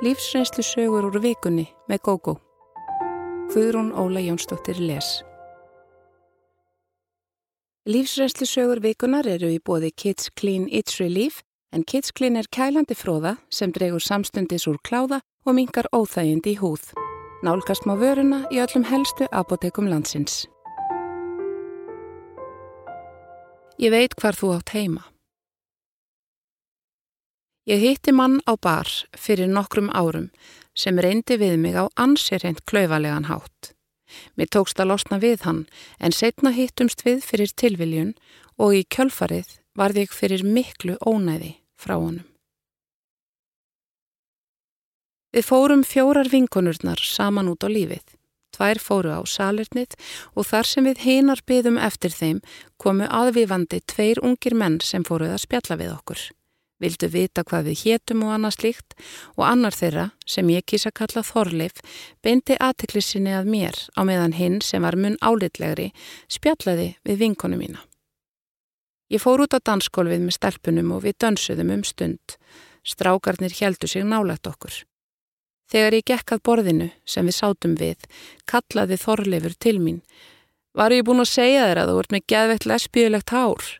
Lífsreynslu sögur úr vikunni með GóGó. Guðrún Óla Jónsdóttir les. Lífsreynslu sögur vikunar eru í bóði Kids Clean It's Relief en Kids Clean er kælandi fróða sem dregur samstundis úr kláða og mingar óþægindi í húð. Nálgast má vöruna í öllum helstu apotekum landsins. Ég veit hvar þú átt heima. Ég hitti mann á bar fyrir nokkrum árum sem reyndi við mig á ansérhend klauðalegan hátt. Mér tókst að losna við hann en setna hittumst við fyrir tilviljun og í kjölfarið varði ég fyrir miklu ónæði frá honum. Við fórum fjórar vinkonurnar saman út á lífið. Tvær fóru á salernið og þar sem við hinar byðum eftir þeim komu aðvifandi tveir ungir menn sem fóruð að spjalla við okkur vildu vita hvað við hétum og annað slíkt og annar þeirra, sem ég kýsa kalla Þorleif, beindi aðteklissinni að mér á meðan hinn sem var mun álitlegri spjallaði við vinkonu mína. Ég fór út á dansskólfið með stelpunum og við dönsuðum um stund. Strákarnir heldu sig nálægt okkur. Þegar ég gekk að borðinu sem við sátum við, kallaði Þorleifur til mín. Var ég búin að segja þér að þú ert með geðveitt lesbíulegt hár?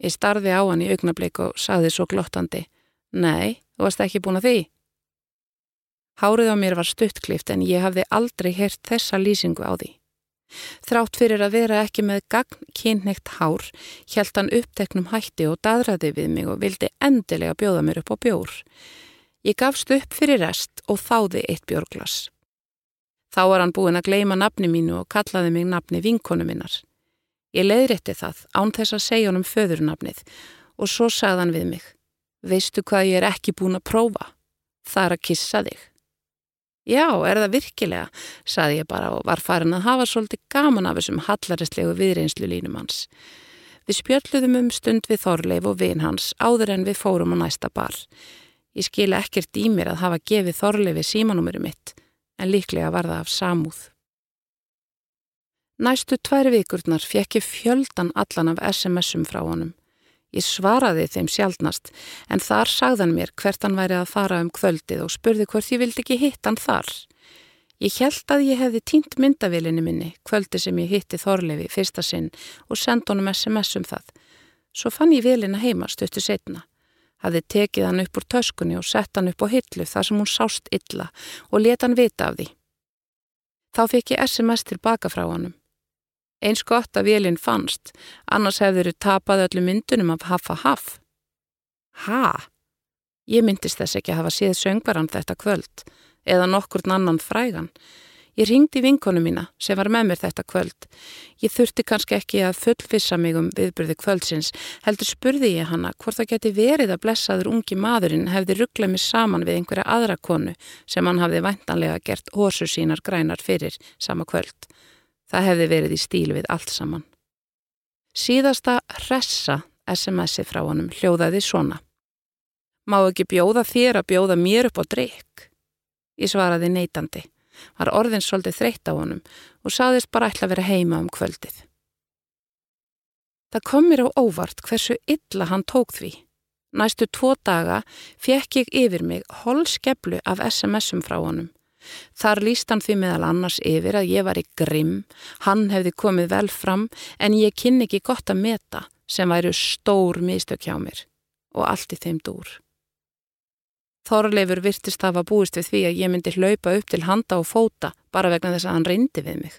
Ég starði á hann í augnablik og saði svo glottandi. Nei, þú varst ekki búin að því. Hárið á mér var stuttklift en ég hafði aldrei heyrt þessa lýsingu á því. Þrátt fyrir að vera ekki með gagn kynneitt hár, hjælt hann uppteknum hætti og dadraði við mig og vildi endilega bjóða mér upp á bjór. Ég gafst upp fyrir rest og þáði eitt bjórglas. Þá var hann búin að gleima nafni mínu og kallaði mig nafni vinkonu minnar. Ég leiðrétti það án þess að segja honum föðurnafnið og svo sagðan við mig Veistu hvað ég er ekki búin að prófa? Það er að kissa þig. Já, er það virkilega, saði ég bara og var farin að hafa svolítið gaman af þessum hallaristlegu viðreynslu línum hans. Við spjöldluðum um stund við Þorleif og vin hans áður en við fórum á næsta bar. Ég skila ekkert í mér að hafa gefið Þorleifi símanúmurum mitt, en líklega var það af samúð. Næstu tværi vikurnar fekk ég fjöldan allan af SMS-um frá honum. Ég svaraði þeim sjálfnast en þar sagðan mér hvert hann væri að fara um kvöldið og spurði hvort ég vildi ekki hitt hann þar. Ég held að ég hefði tínt myndavilinni minni kvöldi sem ég hitti Þorlefi fyrsta sinn og sendi honum SMS um það. Svo fann ég vilina heima stöttu setna. Hafði tekið hann upp úr töskunni og sett hann upp á hillu þar sem hún sást illa og let hann vita af því. Þá fekk ég SMS tilbaka frá honum. Eins gott að vélinn fannst, annars hefur þau tapað öllu myndunum af Haffa Haff. Ha? Ég myndist þess ekki að hafa séð söngvaran þetta kvöld, eða nokkur annan frægan. Ég ringdi vinkonu mína sem var með mér þetta kvöld. Ég þurfti kannski ekki að fullfissa mig um viðbyrði kvöldsins, heldur spurði ég hanna hvort það geti verið að blessaður ungi maðurinn hefði rugglað mig saman við einhverja aðra konu sem hann hafði væntanlega gert hósur sínar grænar fyrir sama kvöld. Það hefði verið í stíl við allt saman. Síðasta hressa SMS-i frá honum hljóðaði svona. Má ekki bjóða þér að bjóða mér upp á drikk? Ég svaraði neitandi. Var orðin svolítið þreytt á honum og saðist bara ætla að vera heima um kvöldið. Það kom mér á óvart hversu illa hann tók því. Næstu tvo daga fekk ég yfir mig holskeplu af SMS-um frá honum. Þar líst hann því meðal annars yfir að ég var í grimm, hann hefði komið vel fram en ég kynni ekki gott að meta sem væru stór mistök hjá mér og allt í þeim dúr. Þorleifur virtist hafa búist við því að ég myndi hlaupa upp til handa og fóta bara vegna þess að hann reyndi við mig.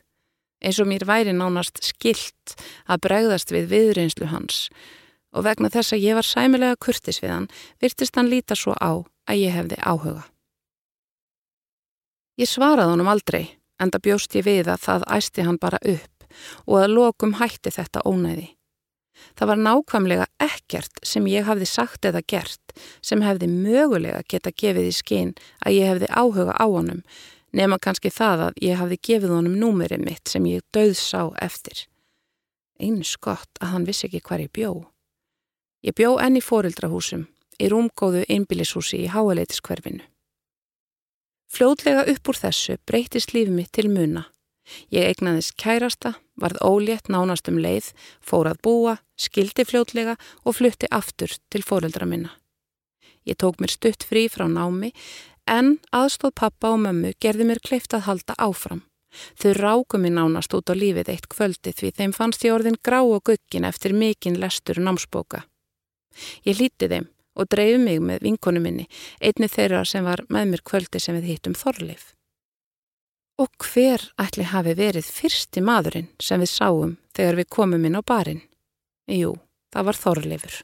Eins og mér væri nánast skilt að bregðast við viðreynslu hans og vegna þess að ég var sæmilega kurtis við hann virtist hann líta svo á að ég hefði áhuga. Ég svaraði honum aldrei, enda bjóst ég við að það æsti hann bara upp og að lokum hætti þetta ónæði. Það var nákvæmlega ekkert sem ég hafði sagt eða gert sem hefði mögulega geta gefið í skinn að ég hefði áhuga á honum nema kannski það að ég hafði gefið honum númerið mitt sem ég döðs á eftir. Einu skott að hann vissi ekki hvar ég bjó. Ég bjó enn í fóreldrahúsum, í rúmgóðu einbílishúsi í háaleitiskverfinu. Fljótlega upp úr þessu breytist lífið mitt til muna. Ég eignaðist kærasta, varð ólétt nánast um leið, fór að búa, skildi fljótlega og flutti aftur til fóreldra minna. Ég tók mér stutt frí frá námi En aðstóð pappa og mömmu gerði mér kleift að halda áfram. Þau ráku mér nánast út á lífið eitt kvöldi því þeim fannst ég orðin grá og guggin eftir mikinn lestur námsbóka. Ég líti þeim og dreif mig með vinkonu minni, einni þeirra sem var með mér kvöldi sem við hittum Þorleif. Og hver ætli hafi verið fyrsti maðurinn sem við sáum þegar við komum inn á barinn? Jú, það var Þorleifur.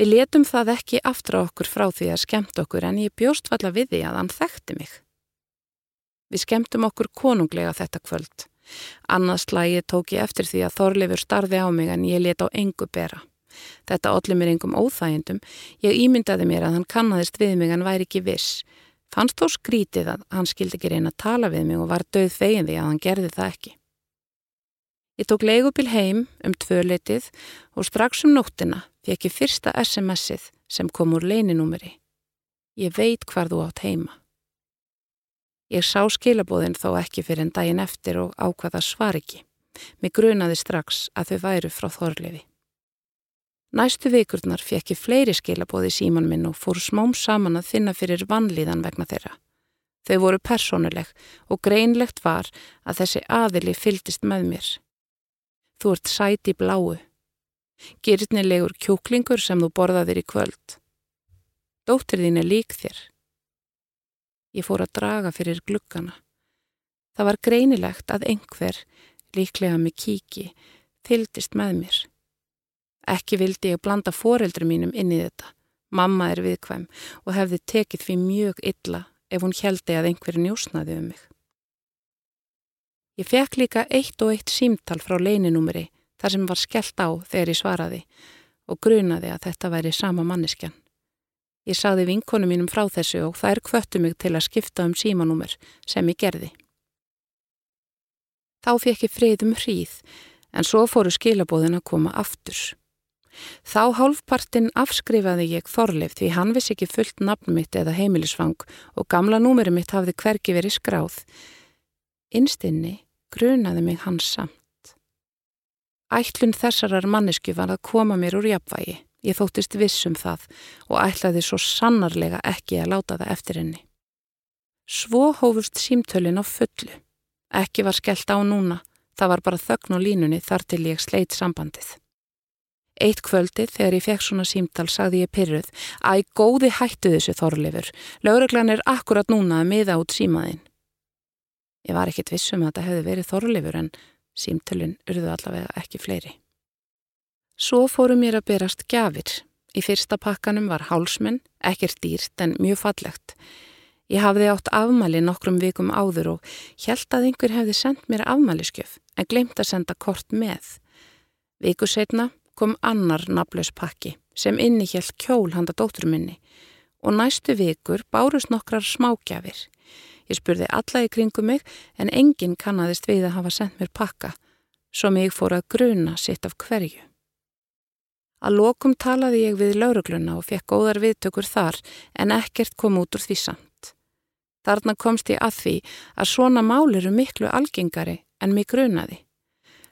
Við letum það ekki aftra okkur frá því að skemmt okkur en ég bjóst valla við því að hann þekkti mig. Við skemmtum okkur konunglega þetta kvöld. Annars lagi tók ég eftir því að Þorleifur starði á mig en ég let á engu bera. Þetta allir mér engum óþægindum. Ég ímyndaði mér að hann kannadist við mig en væri ekki viss. Fannst þó skrítið að hann skildi ekki reyna að tala við mig og var döð fegin því að hann gerði það ekki. Ég tók leigubil heim um tvöleitið og strax um nóttina fekk ég fyrsta SMS-ið sem kom úr leininúmeri. Ég veit hvar þú átt heima. Ég sá skilabóðin þó ekki fyrir en daginn eftir og ákvaða svar ekki. Mér grunaði strax að þau væru frá Þorlefi. Næstu vikurnar fekk ég fleiri skilabóði síman minn og fór smám saman að finna fyrir vannlíðan vegna þeirra. Þau voru personuleg og greinlegt var að þessi aðili fyldist með mér. Þú ert sæti bláu. Girtnilegur kjúklingur sem þú borðaðir í kvöld. Dóttir þín er lík þér. Ég fór að draga fyrir glukkana. Það var greinilegt að einhver, líklega með kíki, fyldist með mér. Ekki vildi ég blanda foreldri mínum inn í þetta. Mamma er viðkvæm og hefði tekið því mjög illa ef hún heldi að einhverju njósnaði um mig. Ég fekk líka eitt og eitt símtal frá leininúmeri þar sem var skellt á þegar ég svaraði og grunaði að þetta væri sama manneskjan. Ég saði vinkonu mínum frá þessu og þær kvöttu mig til að skipta um símanúmer sem ég gerði. Þá fekk ég friðum hríð en svo fóru skilabóðin að koma aftur. Þá hálfpartin afskrifaði ég Þorleif því hann vissi ekki fullt nafn mitt eða heimilisfang og gamla númeri mitt hafði hverki verið skráð. Innstinni grunaði mig hans samt. Ætlun þessarar mannesku var að koma mér úr jafnvægi. Ég þóttist vissum það og ætlaði svo sannarlega ekki að láta það eftir henni. Svo hófust símtölin á fullu. Ekki var skellt á núna, það var bara þögn og línunni þar til ég sleitt sambandið. Eitt kvöldið þegar ég fekk svona símtal sagði ég pyrruð að ég góði hættu þessu þorlifur. Lauruglan er akkurat núna að miða út símaðinn. Ég var ekkit vissum að þetta hefði verið þorlifur en símtölun urðu allavega ekki fleiri. Svo fórum mér að berast gafir. Í fyrsta pakkanum var hálsmenn, ekkert dýrt en mjög fallegt. Ég hafði átt afmæli nokkrum vikum áður og held að einhver hefði sendt mér afmæliskjöf en glemt að senda kort með. Viku setna kom annar naflaus pakki sem innihjælt kjól handa dótturminni og næstu vikur bárust nokkrar smágjafir. Ég spurði alla í kringum mig en enginn kannadist við að hafa sendt mér pakka, svo mig fór að gruna sitt af hverju. Að lokum talaði ég við laurugluna og fekk góðar viðtökur þar en ekkert kom út úr því samt. Þarna komst ég að því að svona mál eru miklu algengari en mig grunaði.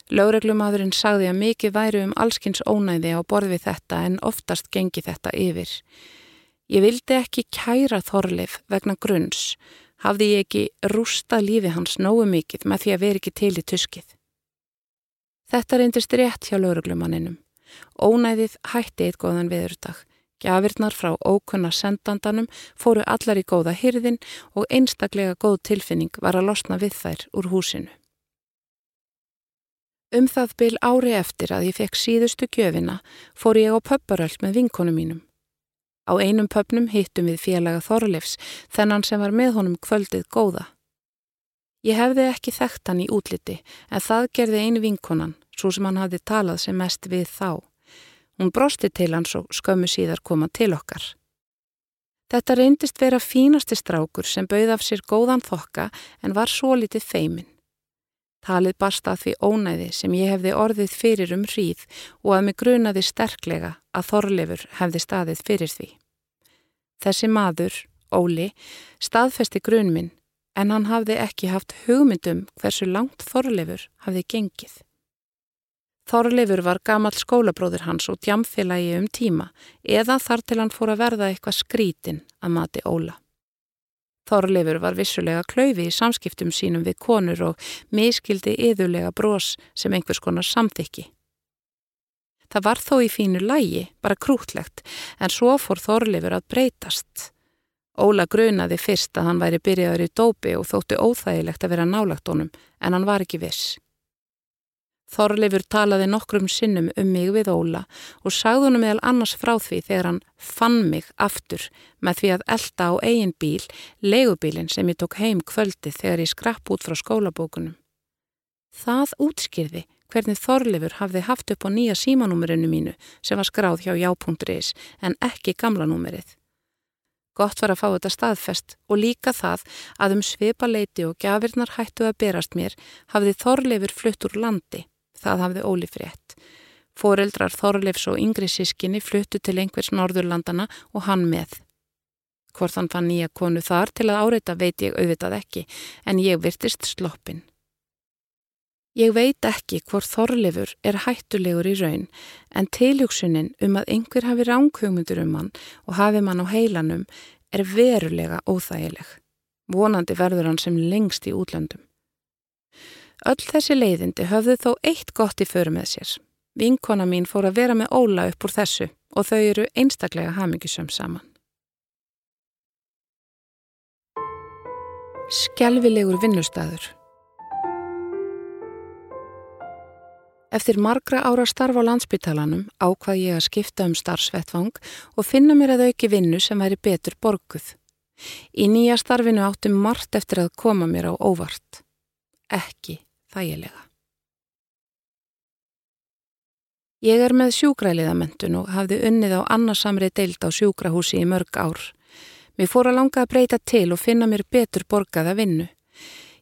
Láreglumadurinn sagði að mikið væri um allskins ónæði á borð við þetta en oftast gengi þetta yfir. Ég vildi ekki kæra Þorleif vegna grunns, hafði ég ekki rústa lífi hans nógu mikið með því að veri ekki til í tuskið. Þetta reyndist rétt hjá láreglumanninum. Ónæðið hætti eitt góðan viðurdag. Gjafirnar frá ókunna sendandanum fóru allar í góða hyrðin og einstaklega góð tilfinning var að losna við þær úr húsinu. Um það byl ári eftir að ég fekk síðustu gjöfina fór ég á pöpparöld með vinkonu mínum. Á einum pöpnum hittum við félaga Þorleifs þennan sem var með honum kvöldið góða. Ég hefði ekki þekkt hann í útliti en það gerði einu vinkonan, svo sem hann hafði talað sem mest við þá. Hún brosti til hans og skömmu síðar koma til okkar. Þetta reyndist vera fínasti strákur sem bauð af sér góðan þokka en var svo litið feiminn. Talið barsta því ónæði sem ég hefði orðið fyrir um hríð og að mig grunaði sterklega að Þorleifur hefði staðið fyrir því. Þessi maður, Óli, staðfesti grunminn en hann hafði ekki haft hugmyndum hversu langt Þorleifur hafði gengið. Þorleifur var gamal skólabróður hans og djamfélagi um tíma eða þar til hann fór að verða eitthvað skrítin að mati Óla. Þorleifur var vissulega klaufi í samskiptum sínum við konur og miskildi yðulega brós sem einhvers konar samþykki. Það var þó í fínu lægi, bara krútlegt, en svo fór Þorleifur að breytast. Óla grunaði fyrst að hann væri byrjaður í dópi og þótti óþægilegt að vera nálagt honum, en hann var ekki viss. Þorleifur talaði nokkrum sinnum um mig við Óla og sagði honum meðal annars frá því þegar hann fann mig aftur með því að elda á eigin bíl, legubílinn sem ég tók heim kvöldi þegar ég skrapp út frá skólabókunum. Það útskýrði hvernig Þorleifur hafði haft upp á nýja símanúmerinu mínu sem var skráð hjá já.is en ekki gamla númerið. Gott var að fá þetta staðfest og líka það að um svipaleiti og gafirnar hættu að berast mér hafði Þorleifur flutt úr landi Það hafði Óli frétt. Fóreldrar Þorleifs og yngri sískinni fluttu til einhvers norðurlandana og hann með. Hvort hann fann nýja konu þar til að áreita veit ég auðvitað ekki, en ég virtist sloppin. Ég veit ekki hvort Þorleifur er hættulegur í raun, en tilhugsunin um að einhver hafi ránkugmyndur um hann og hafi mann á heilanum er verulega óþægileg. Vonandi verður hann sem lengst í útlöndum. Öll þessi leiðindi höfðu þó eitt gott í föru með sér. Vinkona mín fór að vera með Óla upp úr þessu og þau eru einstaklega hamingisum saman. Skelvilegur vinnustæður Eftir margra ára starf á landsbytalanum ákvað ég að skipta um starfsvettvang og finna mér að auki vinnu sem væri betur borguð. Í nýja starfinu áttum margt eftir að koma mér á óvart. Ekki þægilega. Ég er með sjúkraliðamentun og hafði unnið á annarsamri deild á sjúkrahúsi í mörg ár. Mér fór að langa að breyta til og finna mér betur borgaða vinnu.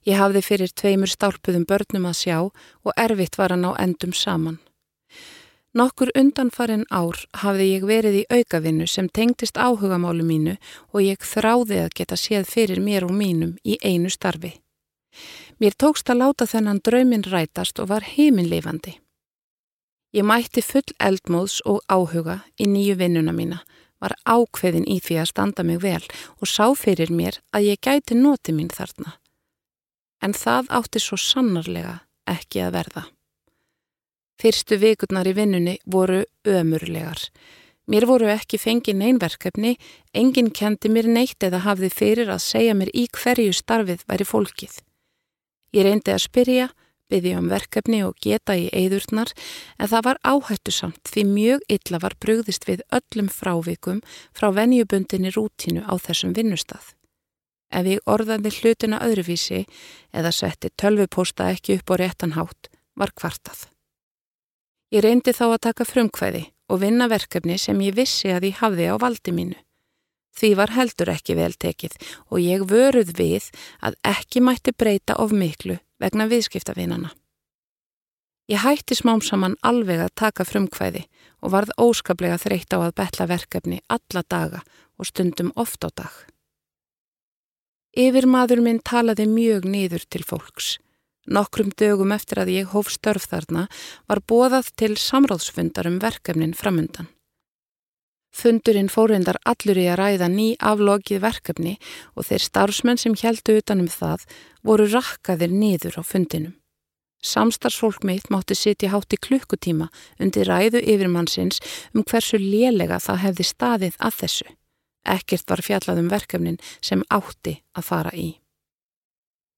Ég hafði fyrir tveimur stálpuðum börnum að sjá og erfitt var hann á endum saman. Nokkur undanfarin ár hafði ég verið í aukavinnu sem tengtist áhugamálu mínu og ég þráði að geta séð fyrir mér og mínum í einu starfi. Mér tókst að láta þennan draumin rætast og var heiminleifandi. Ég mætti full eldmóðs og áhuga í nýju vinnuna mína, var ákveðin í því að standa mig vel og sá fyrir mér að ég gæti noti mín þarna. En það átti svo sannarlega ekki að verða. Fyrstu vikurnar í vinnunni voru ömurlegar. Mér voru ekki fengið neynverkefni, enginn kendi mér neitt eða hafði fyrir að segja mér í hverju starfið væri fólkið. Ég reyndi að spyrja, byggði um verkefni og geta í eðurnar en það var áhættu samt því mjög illa var brugðist við öllum frávikum frá venjubundinni rútínu á þessum vinnustað. Ef ég orðaði hlutina öðruvísi eða setti tölvupósta ekki upp á réttanhátt var kvartað. Ég reyndi þá að taka frumkvæði og vinna verkefni sem ég vissi að ég hafði á valdi mínu. Því var heldur ekki vel tekið og ég vöruð við að ekki mætti breyta of miklu vegna viðskiptavinana. Ég hætti smám saman alveg að taka frumkvæði og varð óskaplega þreytt á að betla verkefni alla daga og stundum oft á dag. Yfir maður minn talaði mjög nýður til fólks. Nokkrum dögum eftir að ég hóf störf þarna var bóðað til samráðsfundar um verkefnin framundan. Fundurinn fórindar allur í að ræða ný aflogið verkefni og þeir starfsmenn sem heldu utanum það voru rakkaðir niður á fundinum. Samstarfsfólk mitt mátti sitja hátt í klukkutíma undir ræðu yfirmannsins um hversu lélega það hefði staðið að þessu. Ekkert var fjallað um verkefnin sem átti að fara í.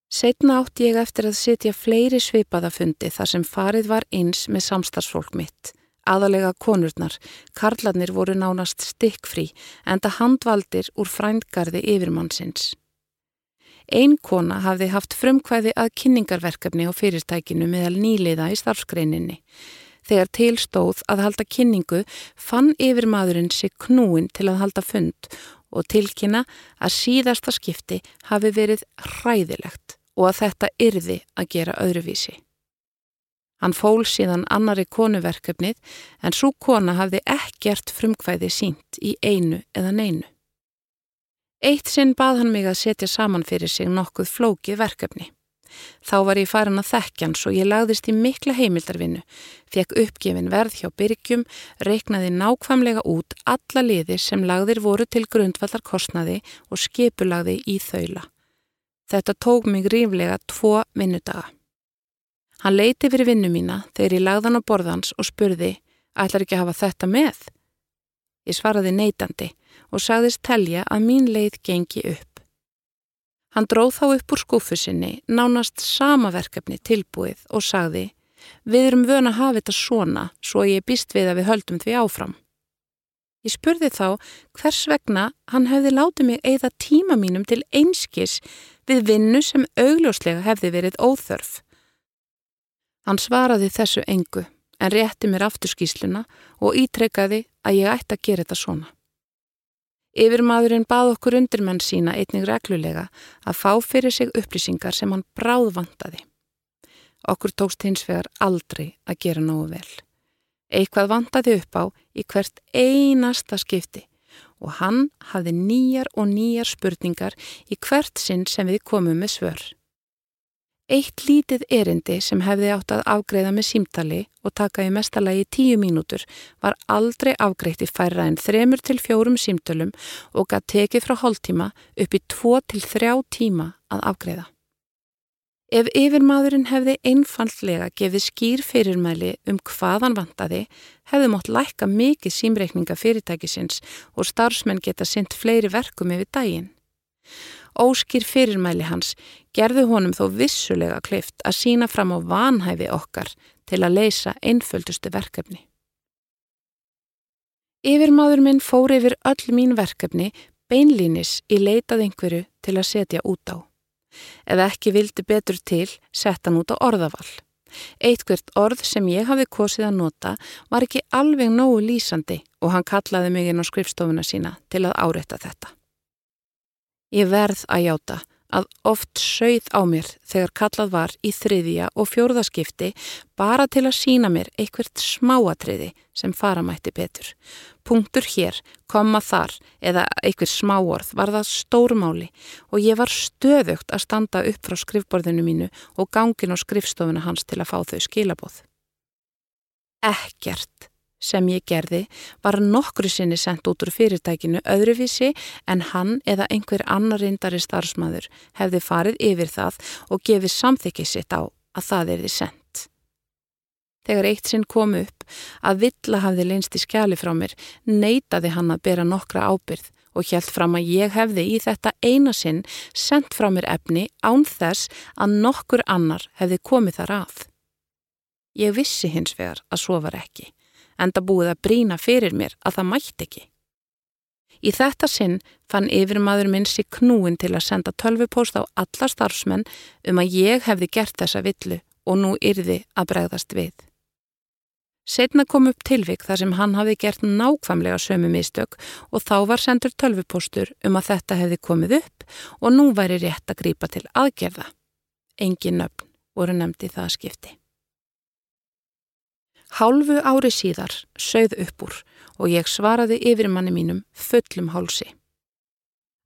Setna átti ég eftir að sitja fleiri svipaðafundi þar sem farið var eins með samstarfsfólk mitt aðalega konurnar, karlarnir voru nánast stikkfrí en það handvaldir úr frændgarði yfirmannsins. Einn kona hafði haft frumkvæði að kynningarverkefni á fyrirtækinu meðal nýliða í starfskreininni. Þegar tilstóð að halda kynningu fann yfirmadurinn sig knúin til að halda fund og tilkynna að síðasta skipti hafi verið hræðilegt og að þetta yrði að gera öðruvísi. Hann fól síðan annari konuverkefnið en svo kona hafði ekkert frumkvæði sínt í einu eða neinu. Eitt sinn bað hann mig að setja saman fyrir sig nokkuð flókið verkefni. Þá var ég farin að þekkjan svo ég lagðist í mikla heimildarvinnu, fekk uppgefin verð hjá byrgjum, reiknaði nákvæmlega út alla liði sem lagðir voru til grundvallar kostnaði og skipulagði í þaula. Þetta tók mig ríflega tvo vinnudaga. Hann leiti fyrir vinnu mína þegar ég lagðan á borðans og spurði, ætlar ekki að hafa þetta með? Ég svaraði neitandi og sagðist telja að mín leið gengi upp. Hann dróð þá upp úr skúfu sinni, nánast sama verkefni tilbúið og sagði Við erum vöna að hafa þetta svona svo ég býst við að við höldum því áfram. Ég spurði þá hvers vegna hann hefði látið mig eigða tíma mínum til einskis við vinnu sem augljóslega hefði verið óþörf. Hann svaraði þessu engu en rétti mér aftur skýsluna og ítrekkaði að ég ætti að gera þetta svona. Yfirmaðurinn bað okkur undirmenn sína einnig reglulega að fá fyrir sig upplýsingar sem hann bráðvandaði. Okkur tókst hins vegar aldrei að gera nógu vel. Eitthvað vandaði upp á í hvert einasta skipti og hann hafði nýjar og nýjar spurningar í hvert sinn sem við komum með svör. Eitt lítið erindi sem hefði átt að afgreða með símtali og taka í mestalagi tíu mínútur var aldrei afgreitt í færra en þremur til fjórum símtölum og gætt tekið frá hóltíma upp í tvo til þrjá tíma að afgreiða. Ef yfirmaðurinn hefði einfallega gefið skýr fyrirmæli um hvaðan vantaði, hefði mótt lækka mikið símreikninga fyrirtækisins og starfsmenn geta synt fleiri verkum yfir daginn. Óskýr fyrirmæli hans gerðu honum þó vissulega kleift að sína fram á vanhæfi okkar til að leysa einföldustu verkefni. Yfirmaður minn fór yfir öll mín verkefni beinlínis í leitað einhverju til að setja út á. Ef ekki vildi betur til, sett hann út á orðaval. Eitt orð sem ég hafi kosið að nota var ekki alveg nógu lýsandi og hann kallaði mig inn á skrifstofuna sína til að áreita þetta. Ég verð að játa að oft sögð á mér þegar kallað var í þriðja og fjórðaskipti bara til að sína mér eitthvert smáatriði sem fara mætti betur. Punktur hér, koma þar eða eitthvað smáorð var það stórmáli og ég var stöðugt að standa upp frá skrifborðinu mínu og gangin á skrifstofuna hans til að fá þau skilabóð. Ekkert sem ég gerði var nokkru sinni sendt út úr fyrirtækinu öðruvísi en hann eða einhver annar reyndari starfsmæður hefði farið yfir það og gefið samþykkið sitt á að það erði sendt. Þegar eitt sinn kom upp að Villa hafði leinst í skjali frá mér, neytaði hann að bera nokkra ábyrð og hjælt fram að ég hefði í þetta eina sinn sendt frá mér efni án þess að nokkur annar hefði komið þar að. Ég vissi hins vegar að svo var ekki enda búið að brína fyrir mér að það mætti ekki. Í þetta sinn fann yfirmaður minn sér knúin til að senda tölvupóst á alla starfsmenn um að ég hefði gert þessa villu og nú yrði að bregðast við. Setna kom upp tilvik þar sem hann hafi gert nákvæmlega sömu mistök og þá var sendur tölvupóstur um að þetta hefði komið upp og nú væri rétt að grýpa til aðgerða. Engin nöfn voru nefndi það skipti. Hálfu ári síðar sögð upp úr og ég svaraði yfirmanni mínum fullum hálsi.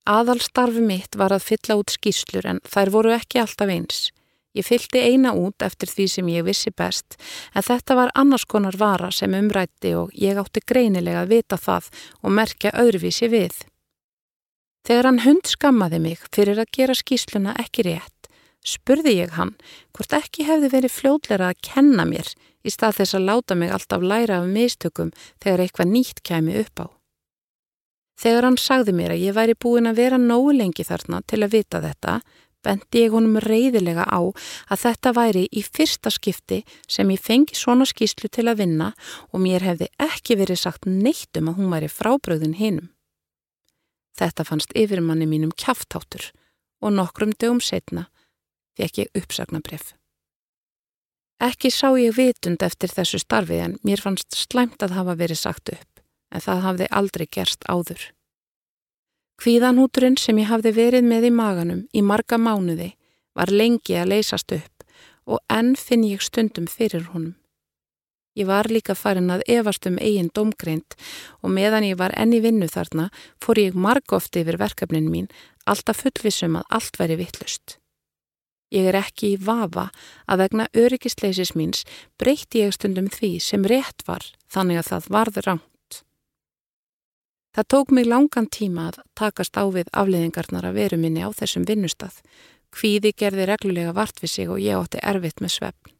Aðalstarfi mitt var að fylla út skýslur en þær voru ekki alltaf eins. Ég fylgdi eina út eftir því sem ég vissi best en þetta var annars konar vara sem umrætti og ég átti greinilega að vita það og merkja öðruvísi við. Þegar hann hund skammaði mig fyrir að gera skýsluna ekki rétt, spurði ég hann hvort ekki hefði verið fljóðlera að kenna mér í stað þess að láta mig alltaf læra af mistökum þegar eitthvað nýtt kæmi upp á. Þegar hann sagði mér að ég væri búin að vera nógu lengi þarna til að vita þetta, bendi ég honum reyðilega á að þetta væri í fyrsta skipti sem ég fengi svona skýslu til að vinna og mér hefði ekki verið sagt neitt um að hún væri frábröðin hinum. Þetta fannst yfirmanni mínum kjáftáttur og nokkrum dögum setna fekk ég uppsagnabref. Ekki sá ég vitund eftir þessu starfi en mér fannst slæmt að hafa verið sagt upp, en það hafði aldrei gerst áður. Kvíðanhúturinn sem ég hafði verið með í maganum í marga mánuði var lengi að leysast upp og enn finn ég stundum fyrir honum. Ég var líka farin að evast um eigin domgreint og meðan ég var enni vinnu þarna fór ég margóft yfir verkefnin mín alltaf fullvisum að allt væri vittlust. Ég er ekki í vafa að vegna öryggisleysis míns breytti ég stundum því sem rétt var þannig að það varði rámt. Það tók mig langan tíma að takast á við afleiðingarnar að veru minni á þessum vinnustad. Hvíði gerði reglulega vart við sig og ég átti erfitt með svefn.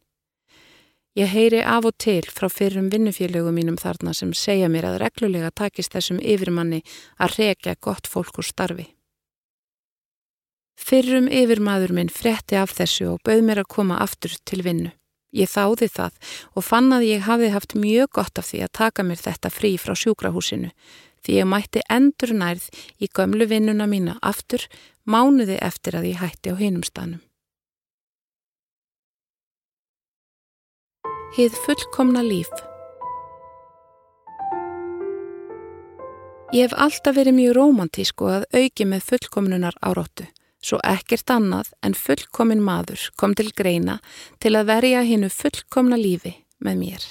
Ég heyri af og til frá fyrrum vinnufélögum mínum þarna sem segja mér að reglulega takist þessum yfirmanni að rekja gott fólk úr starfi. Fyrrum yfirmaður minn fretti af þessu og bauð mér að koma aftur til vinnu. Ég þáði það og fann að ég hafði haft mjög gott af því að taka mér þetta frí frá sjúkrahúsinu því ég mætti endur nærð í gömlu vinnuna mína aftur mánuði eftir að ég hætti á hinum stanum. Hið fullkomna líf Ég hef alltaf verið mjög romantísk og að auki með fullkomnunar áróttu svo ekkert annað en fullkomin maður kom til greina til að verja hinnu fullkomna lífi með mér.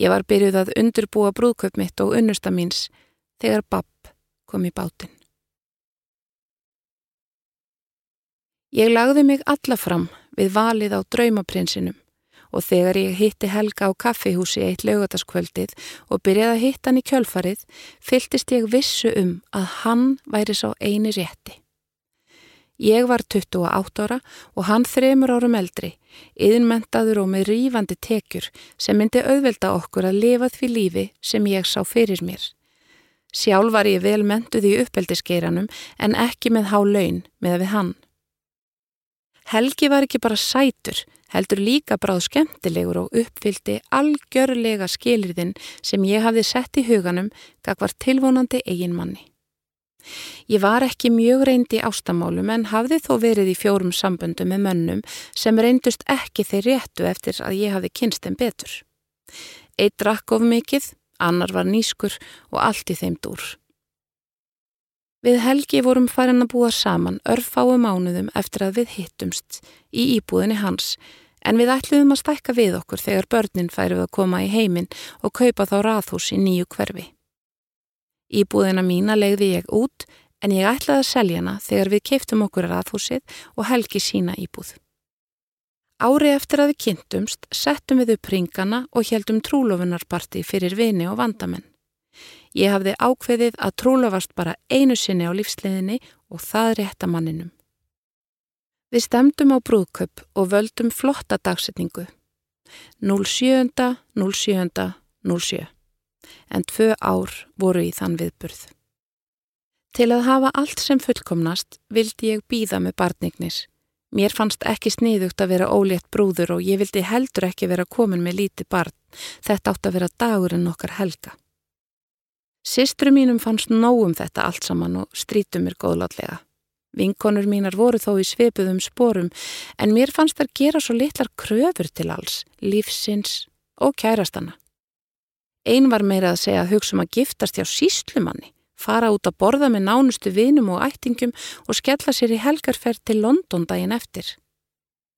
Ég var byrjuð að undurbúa brúðköp mitt og unnusta míns þegar Babb kom í bátinn. Ég lagði mig alla fram við valið á draumaprinsinum og þegar ég hitti Helga á kaffihúsi eitt lögataskvöldið og byrjaði að hitta hann í kjölfarið, fyltist ég vissu um að hann væri sá eini rétti. Ég var 28 ára og hann þremur árum eldri, yðinmentaður og með rýfandi tekjur sem myndi auðvelda okkur að lifa því lífi sem ég sá fyrir mér. Sjálf var ég vel mentuð í uppeldisgeiranum en ekki með há laun með við hann. Helgi var ekki bara sætur, heldur líka bráð skemmtilegur og uppfyldi algjörlega skilirðin sem ég hafði sett í huganum gagvar tilvonandi eiginmanni. Ég var ekki mjög reyndi í ástamálum en hafði þó verið í fjórum samböndum með mönnum sem reyndust ekki þeir réttu eftir að ég hafði kynst þeim betur. Eitt drakk of mikið, annar var nýskur og allt í þeim dúr. Við Helgi vorum farin að búa saman örfáu mánuðum eftir að við hittumst í íbúðinni hans en við ætluðum að stækka við okkur þegar börnin færið að koma í heiminn og kaupa þá rathús í nýju hverfi. Íbúðina mína legði ég út en ég ætlaði að selja hana þegar við keiftum okkur aðhúsið og helgi sína íbúð. Ári eftir að við kynntumst settum við upp ringana og heldum trúlofunarparti fyrir vini og vandamenn. Ég hafði ákveðið að trúlofast bara einu sinni á lífsliðinni og það rétta manninum. Við stemdum á brúðköp og völdum flotta dagsetningu. 07. 07. 07 en tvö ár voru í þann viðburð. Til að hafa allt sem fullkomnast vildi ég býða með barnignir. Mér fannst ekki sniðugt að vera ólétt brúður og ég vildi heldur ekki vera komin með líti barn. Þetta átt að vera dagurinn okkar helga. Sistru mínum fannst nógum þetta allt saman og strítum mér góðlátlega. Vinkonur mínar voru þó í sveipuðum sporum en mér fannst þær gera svo litlar kröfur til alls, lífsins og kærastana. Einn var meira að segja að hugsa um að giftast hjá síslumanni, fara út að borða með nánustu vinum og ættingum og skella sér í helgarferð til London daginn eftir.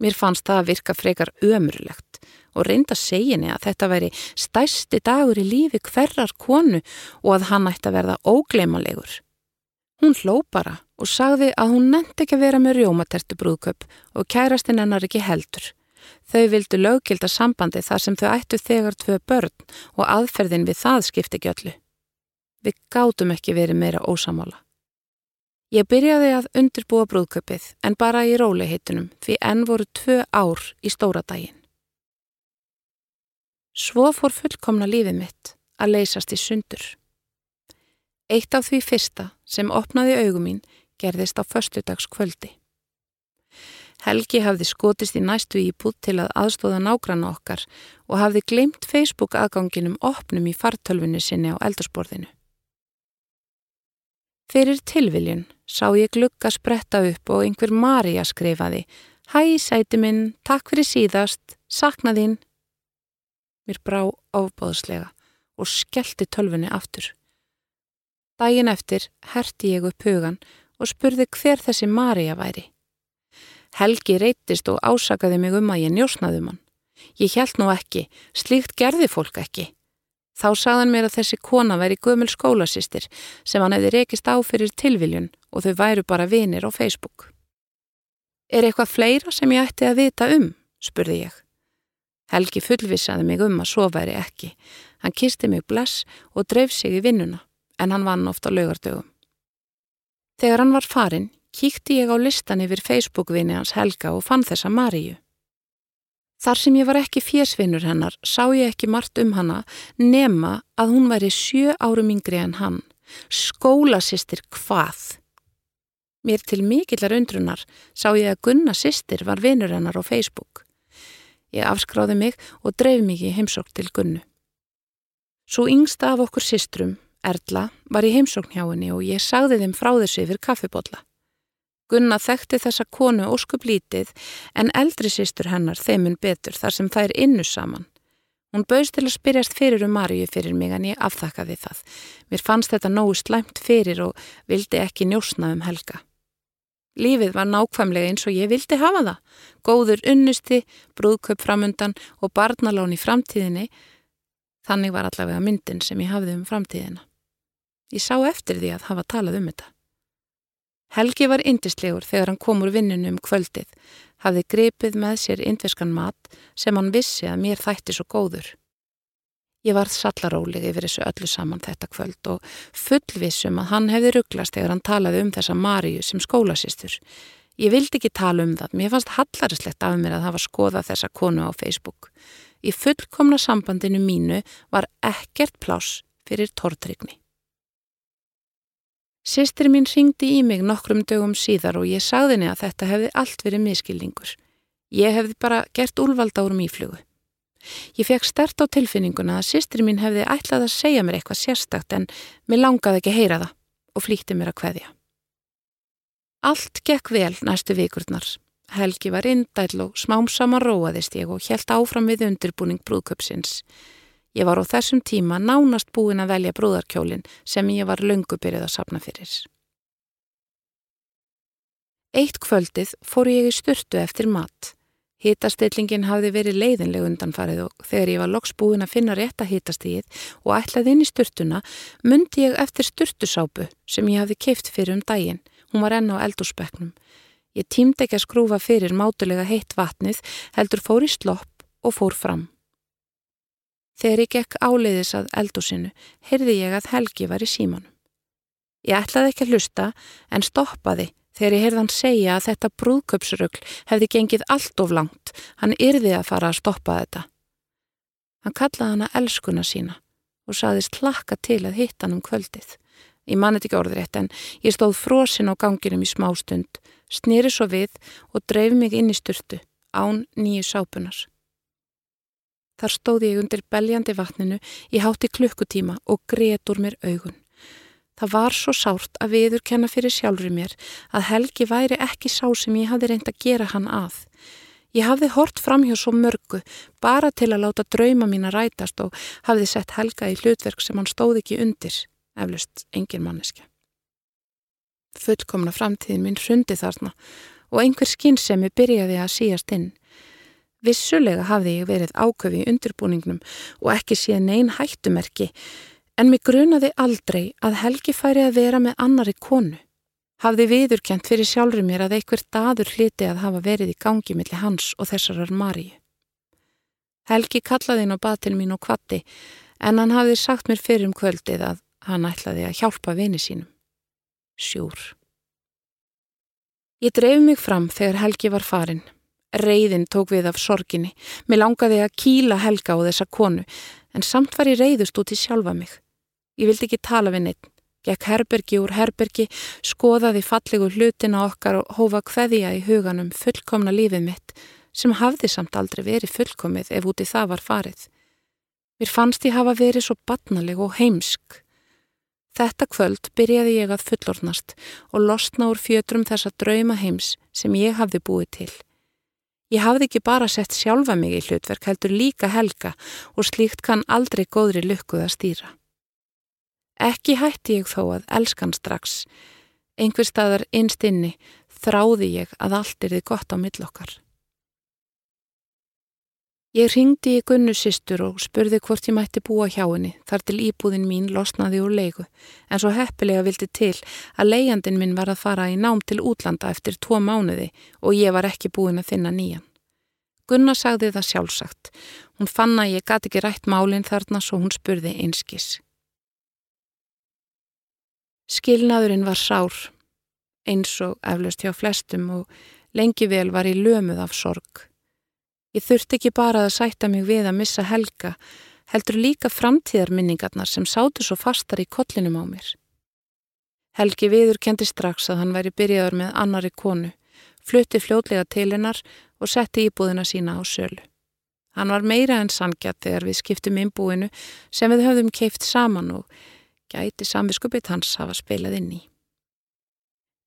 Mér fannst það að virka frekar ömurlegt og reynda seginni að þetta væri stæsti dagur í lífi hverjar konu og að hann ætti að verða ógleimalegur. Hún hló bara og sagði að hún nefndi ekki að vera með rjómatertu brúðköp og kærastinn hennar ekki heldur. Þau vildu lögkilda sambandi þar sem þau ættu þegar tvö börn og aðferðin við það skipti ekki öllu. Við gátum ekki verið meira ósamála. Ég byrjaði að undirbúa brúðköpið en bara í róliheitunum því enn voru tvö ár í stóra daginn. Svo fór fullkomna lífið mitt að leysast í sundur. Eitt af því fyrsta sem opnaði augum mín gerðist á förstudags kvöldi. Helgi hafði skotist í næstu íbúð til að aðstóða nágranna okkar og hafði glemt Facebook aðganginum opnum í fartölfunni sinni á eldursporðinu. Fyrir tilviljun sá ég glugga spretta upp og einhver Marja skreifaði Hæ sæti minn, takk fyrir síðast, saknaðinn. Mér brá ábáðslega og skellti tölfunni aftur. Dægin eftir herti ég upp hugan og spurði hver þessi Marja væri. Helgi reytist og ásakaði mig um að ég njósnaði um hann. Ég held nú ekki, slíkt gerði fólk ekki. Þá sagðan mér að þessi kona væri gömul skólasistir sem hann hefði rekist á fyrir tilviljun og þau væru bara vinir á Facebook. Er eitthvað fleira sem ég ætti að vita um? spurði ég. Helgi fullvisaði mig um að svo væri ekki. Hann kisti mig bless og dreif sig í vinnuna, en hann vann ofta lögardögum. Þegar hann var farin, kíkti ég á listan yfir Facebook-vini hans Helga og fann þessa Maríu. Þar sem ég var ekki fjesvinnur hennar, sá ég ekki margt um hana nema að hún væri sjö árum yngri en hann. Skólasistir hvað? Mér til mikillar undrunar sá ég að Gunna sýstir var vinur hennar á Facebook. Ég afskráði mig og dreif mig í heimsókn til Gunnu. Svo yngsta af okkur sýstrum, Erla, var í heimsókn hjá henni og ég sagði þeim frá þessu yfir kaffibotla. Gunna þekkti þessa konu óskup lítið en eldri sýstur hennar þeimun betur þar sem þær innu saman. Hún bauðst til að spyrjast fyrir um Maríu fyrir mig en ég afþakkaði það. Mér fannst þetta nógu slæmt fyrir og vildi ekki njósna um helga. Lífið var nákvæmlega eins og ég vildi hafa það. Góður unnusti, brúðköp framundan og barnalán í framtíðinni. Þannig var allavega myndin sem ég hafði um framtíðina. Ég sá eftir því að hafa talað um þetta. Helgi var indislegur þegar hann kom úr vinninu um kvöldið, hafði grepið með sér indviskan mat sem hann vissi að mér þætti svo góður. Ég var sallarólig yfir þessu öllu saman þetta kvöld og fullvissum að hann hefði rugglast þegar hann talaði um þessa Maríu sem skólasýstur. Ég vildi ekki tala um það, mér fannst hallarislegt af mér að hafa skoðað þessa konu á Facebook. Í fullkomna sambandinu mínu var ekkert plás fyrir tortrygni. Sistri mín ringdi í mig nokkrum dögum síðar og ég sagði henni að þetta hefði allt verið miskilningur. Ég hefði bara gert úlvalda úr mýflugu. Ég fekk stert á tilfinninguna að sýstri mín hefði ætlað að segja mér eitthvað sérstakt en mér langaði ekki að heyra það og flýtti mér að hveðja. Allt gekk vel næstu vikurnar. Helgi var indæl og smám saman róaðist ég og helt áfram við undirbúning brúðköpsins. Ég var á þessum tíma nánast búin að velja brúðarkjólin sem ég var löngubyrjuð að sapna fyrir. Eitt kvöldið fór ég í styrtu eftir mat. Hitastillingin hafði verið leiðinleg undanfarið og þegar ég var loks búin að finna rétta hitastíð og ætlaði inn í styrtuna myndi ég eftir styrtusápu sem ég hafði keift fyrir um daginn. Hún var enn á eldúsbekknum. Ég tímdi ekki að skrúfa fyrir mátulega heitt vatnið, heldur fór í slopp og fór fram. Þegar ég gekk áleiðis að eldúsinu, heyrði ég að Helgi var í símanum. Ég ætlaði ekki að hlusta en stoppaði Þegar ég heyrði hann segja að þetta brúðköpsrugl hefði gengið allt of langt, hann yrði að fara að stoppa þetta. Hann kallaði hana elskuna sína og saðist hlakka til að hitta hann um kvöldið. Ég manið ekki orðrétt en ég stóð frosin á ganginum í smástund, snýri svo við og dreif mig inn í styrtu, án nýju sápunar. Þar stóð ég undir beljandi vatninu í hátti klukkutíma og greiðt úr mér augun. Það var svo sárt að viðurkenna fyrir sjálfur mér að Helgi væri ekki sá sem ég hafði reynd að gera hann að. Ég hafði hort fram hjá svo mörgu bara til að láta drauma mín að rætast og hafði sett Helga í hlutverk sem hann stóð ekki undir, eflust engin manneski. Fullkomna framtíðin mín hrundi þarna og einhver skinnsemi byrjaði að síast inn. Vissulega hafði ég verið áköfi í undirbúningnum og ekki síðan einn hættumerki En mig grunaði aldrei að Helgi færi að vera með annari konu. Hafði viðurkjent fyrir sjálfur mér að einhver daður hliti að hafa verið í gangi millir hans og þessarar Maríu. Helgi kallaði inn á batil mín og kvatti en hann hafði sagt mér fyrir um kvöldið að hann ætlaði að hjálpa vini sínum. Sjúr. Ég dreif mig fram þegar Helgi var farin. Reyðin tók við af sorginni. Mér langaði að kýla Helga á þessa konu en samt var ég reyðust út í sjálfa mig. Ég vildi ekki tala við neitt. Gekk herbergi úr herbergi, skoðaði fallegu hlutina okkar og hófa hveðja í huganum fullkomna lífið mitt sem hafði samt aldrei verið fullkomið ef úti það var farið. Mér fannst ég hafa verið svo batnaleg og heimsk. Þetta kvöld byrjaði ég að fullornast og losna úr fjötrum þessa drauma heims sem ég hafði búið til. Ég hafði ekki bara sett sjálfa mig í hlutverk heldur líka helga og slíkt kann aldrei góðri lukkuð að stýra. Ekki hætti ég þó að elskan strax. Einhver staðar innst inni þráði ég að allt er þið gott á millokkar. Ég ringdi í Gunnu sýstur og spurði hvort ég mætti búa hjá henni þar til íbúðin mín losnaði úr leiku en svo heppilega vildi til að leiandin minn var að fara í nám til útlanda eftir tvo mánuði og ég var ekki búin að finna nýjan. Gunna sagði það sjálfsagt. Hún fann að ég gati ekki rætt málinn þarna svo hún spurði einskis. Skilnaðurinn var sár eins og eflaust hjá flestum og lengi vel var ég lömuð af sorg. Ég þurfti ekki bara að sætta mig við að missa helga, heldur líka framtíðarminningarnar sem sátu svo fastar í kollinum á mér. Helgi viður kendi strax að hann væri byrjaður með annari konu, flutti fljótlega til hennar og setti íbúðina sína á sölu. Hann var meira en sangjart þegar við skiptum innbúinu sem við höfðum keift saman og gæti samviskupið hans hafa spilað inn í.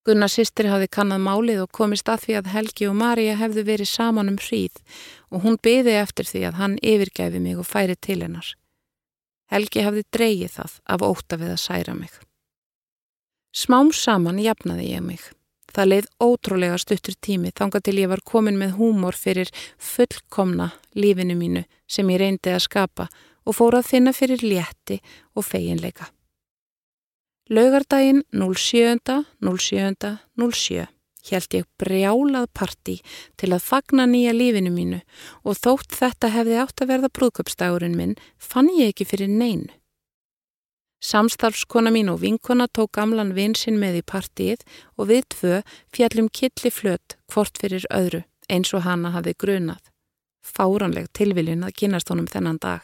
Gunnar sýstri hafði kannad málið og komist að því að Helgi og Marja hefðu verið saman um hríð og hún byði eftir því að hann yfirgæfi mig og færi til hennar. Helgi hafði dreyið það af óta við að særa mig. Smám saman jafnaði ég mig. Það leið ótrúlega stuttur tími þanga til ég var komin með húmor fyrir fullkomna lífinu mínu sem ég reyndi að skapa og fór að finna fyrir létti og feginleika. Laugardaginn 07.07.07 held ég brjálað parti til að fagna nýja lífinu mínu og þótt þetta hefði átt að verða brúðköpstagurinn minn fann ég ekki fyrir neinu. Samstarfskona mín og vinkona tók gamlan vinsinn með í partíið og við tvö fjallum killi flött hvort fyrir öðru eins og hana hafði grunað. Fáranleg tilviljun að kynast honum þennan dag.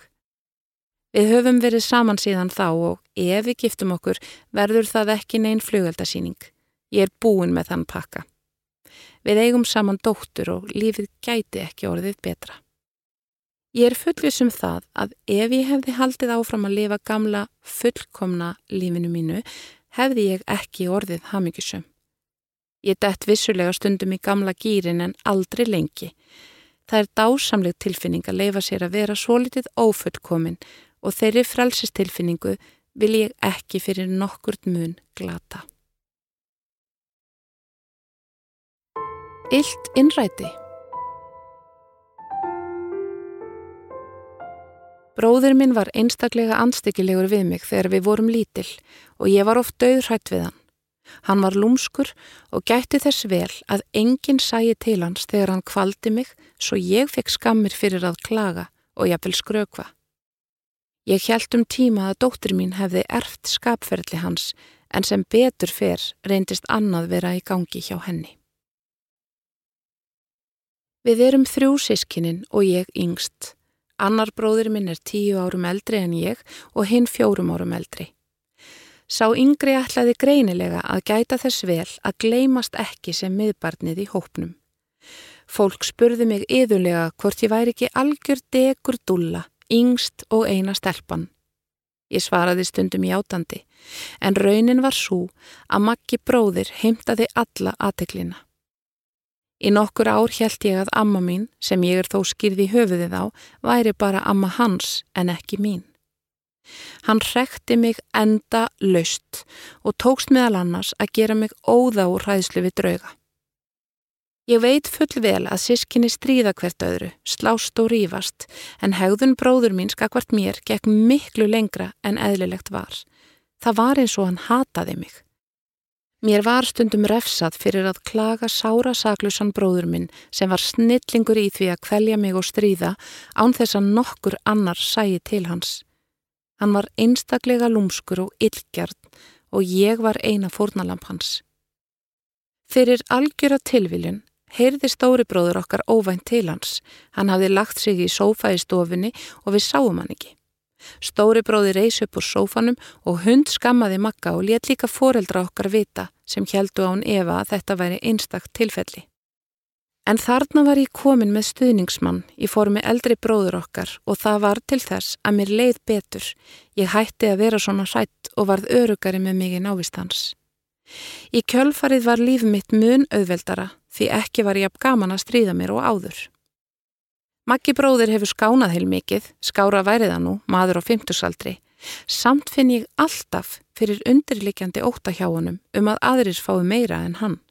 Við höfum verið saman síðan þá og ef við giftum okkur verður það ekki neinn flugöldasýning. Ég er búin með þann pakka. Við eigum saman dóttur og lífið gæti ekki orðið betra. Ég er fullvisum það að ef ég hefði haldið áfram að lifa gamla, fullkomna lífinu mínu, hefði ég ekki orðið hafmyggisum. Ég dætt vissulega stundum í gamla gýrin en aldrei lengi. Það er dásamleg tilfinning að leifa sér að vera svo litið ófullkomin og þeirri frelsistilfinningu vil ég ekki fyrir nokkurt mun glata. Illt innræti Bróður minn var einstaklega anstíkilegur við mig þegar við vorum lítil og ég var oft döðrætt við hann. Hann var lúmskur og gætti þess vel að enginn sæi til hans þegar hann kvaldi mig svo ég fekk skammir fyrir að klaga og ég vil skrökva. Ég hjælt um tíma að dóttir mín hefði erft skapferðli hans en sem betur fer reyndist annað vera í gangi hjá henni. Við erum þrjú sískinin og ég yngst. Annar bróðir minn er tíu árum eldri en ég og hinn fjórum árum eldri. Sá yngri ætlaði greinilega að gæta þess vel að gleymast ekki sem miðbarnið í hópnum. Fólk spurði mig yðurlega hvort ég væri ekki algjör degur dulla yngst og eina stelpan. Ég svaraði stundum játandi, en raunin var svo að Maggi bróðir heimtaði alla aðteklina. Í nokkur ár held ég að amma mín, sem ég er þó skýrði höfuðið á, væri bara amma hans en ekki mín. Hann rekti mig enda laust og tókst meðal annars að gera mig óða úr hæðslu við drauga. Ég veit full vel að sískinni stríða hvert öðru, slást og rýfast, en hegðun bróður mín skakvart mér gekk miklu lengra en eðlilegt var. Það var eins og hann hataði mig. Mér var stundum refsað fyrir að klaga sára saklusan bróður minn sem var snillingur í því að kvelja mig og stríða án þess að nokkur annar sæi til hans. Hann var einstaklega lúmskur og illgjart og ég var eina fórnalamp hans. Fyrir algjöra tilviljun heyrði stóri bróður okkar óvænt til hans. Hann hafði lagt sig í sófa í stofinni og við sáum hann ekki. Stóri bróði reys upp úr sófanum og hund skammaði makka og let líka foreldra okkar vita sem heldu án Eva að þetta væri einstakt tilfelli. En þarna var ég komin með stuðningsmann í formi eldri bróður okkar og það var til þess að mér leið betur. Ég hætti að vera svona hrætt og varð örugari með mig í návistans. Í kjölfarið var líf mitt mun auðveldara því ekki var ég að gaman að stríða mér og áður. Maggi bróðir hefur skánað heil mikið, skára væriða nú, maður á fymtusaldri. Samt finn ég alltaf fyrir undirlikjandi óta hjá honum um að aðrir fái meira en hann.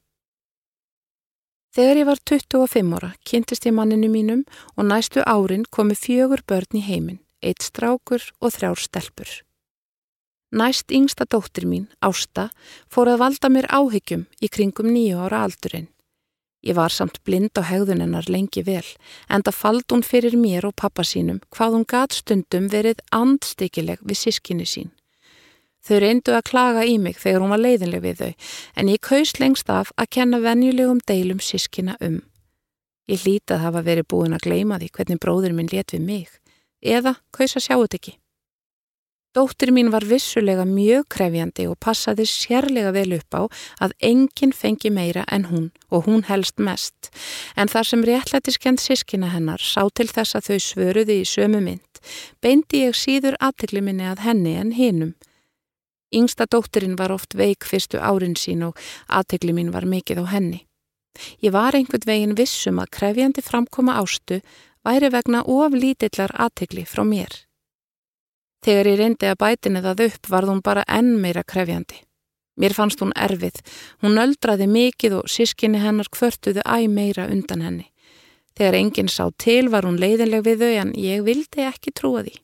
Þegar ég var 25 ára kynntist ég manninu mínum og næstu árin komi fjögur börn í heiminn, eitt strákur og þrjár stelpur. Næst yngsta dóttir mín, Ásta, fór að valda mér áhyggjum í kringum nýju ára aldurinn. Ég var samt blind á hegðunennar lengi vel, en það fald hún fyrir mér og pappa sínum hvað hún gat stundum verið andstikileg við sískinni sín. Þau reyndu að klaga í mig þegar hún var leiðinleg við þau, en ég kaus lengst af að kenna venjulegum deilum sískina um. Ég hlítið hafa verið búin að gleima því hvernig bróður minn let við mig, eða kaus að sjá þetta ekki. Dóttir mín var vissulega mjög krefjandi og passaði sérlega vel upp á að enginn fengi meira en hún og hún helst mest, en þar sem réttlætiskend sískina hennar sá til þess að þau svöruði í sömu mynd, beindi ég síður aðtikli minni að henni en hinum, Yngsta dótturinn var oft veik fyrstu árin sín og aðtegli mín var mikið á henni. Ég var einhvern veginn vissum að krefjandi framkoma ástu væri vegna of lítillar aðtegli frá mér. Þegar ég reyndi að bætinu það upp var hún bara enn meira krefjandi. Mér fannst hún erfið, hún öldraði mikið og sískinni hennar kvörtuðu æg meira undan henni. Þegar enginn sá til var hún leiðinleg við þau en ég vildi ekki trúa því.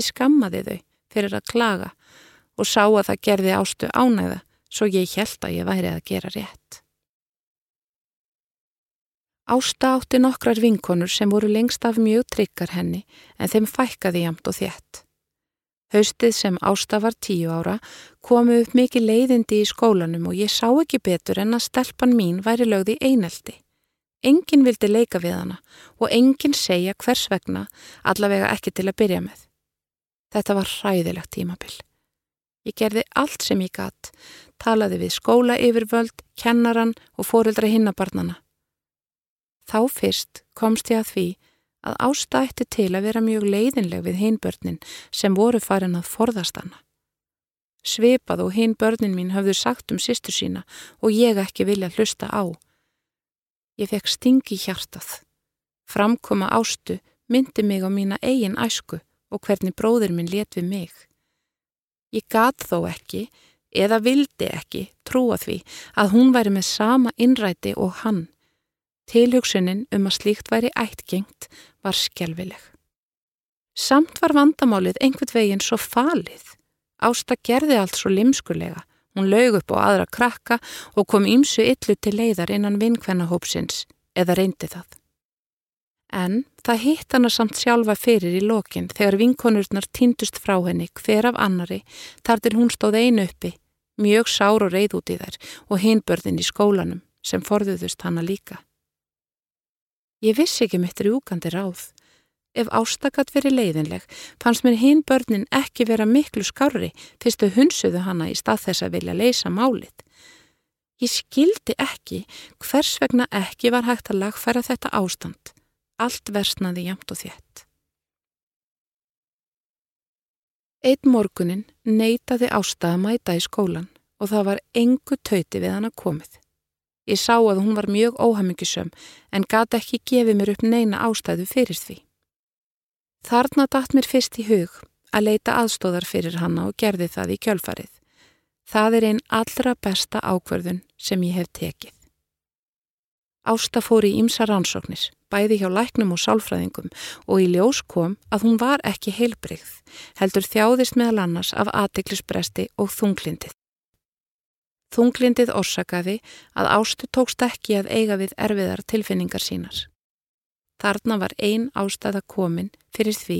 Ég skammaði þau fyrir að klaga og sá að það gerði ástu ánægða svo ég held að ég væri að gera rétt. Ásta átti nokkrar vinkonur sem voru lengst af mjög tryggar henni en þeim fækkaði jamt og þétt. Haustið sem Ásta var tíu ára komu upp mikið leiðindi í skólanum og ég sá ekki betur en að stelpan mín væri lögði eineldi. Engin vildi leika við hana og engin segja hvers vegna allavega ekki til að byrja með. Þetta var hræðilegt tímabill. Ég gerði allt sem ég gatt, talaði við skóla yfirvöld, kennaran og fóreldra hinnabarnana. Þá fyrst komst ég að því að ástætti til að vera mjög leiðinleg við hinbörnin sem voru farin að forðast hana. Sveipað og hinbörnin mín hafðu sagt um sýstu sína og ég ekki vilja hlusta á. Ég fekk stingi hjartað. Framkoma ástu myndi mig á mína eigin æsku og hvernig bróður minn let við mig. Ég gat þó ekki, eða vildi ekki, trúa því að hún væri með sama innræti og hann. Tilhugsunin um að slíkt væri ættgengt var skjálfileg. Samt var vandamálið einhvern veginn svo falið. Ásta gerði allt svo limskulega. Hún lög upp á aðra krakka og kom ímsu illu til leiðar innan vinkvennahópsins, eða reyndi það. En það hitt hana samt sjálfa fyrir í lokin þegar vinkonurnar týndust frá henni hver af annari þar til hún stóð einu uppi, mjög sár og reyð út í þær og hinbörðin í skólanum sem forðuðust hana líka. Ég vissi ekki mitt rjúkandi ráð. Ef ástakat verið leiðinleg fannst mér hinbörnin ekki vera miklu skári fyrst þau hunsuðu hana í stað þess að vilja leysa málið. Ég skildi ekki hvers vegna ekki var hægt að lagfæra þetta ástand Allt versnaði jamt og þétt. Eitt morgunin neytaði Ásta að mæta í skólan og það var engu tauti við hann að komið. Ég sá að hún var mjög óhamingisöm en gata ekki gefið mér upp neina ástæðu fyrir því. Þarna dætt mér fyrst í hug að leita aðstóðar fyrir hanna og gerði það í kjölfarið. Það er einn allra besta ákverðun sem ég hef tekið. Ásta fór í ímsa rannsóknir bæði hjá læknum og sálfræðingum og í ljós kom að hún var ekki heilbreyð, heldur þjáðist meðal annars af aðdeglisbresti og þunglindið. Þunglindið orsakaði að ástu tókst ekki að eiga við erfiðar tilfinningar sínar. Þarna var ein ástæða komin fyrir því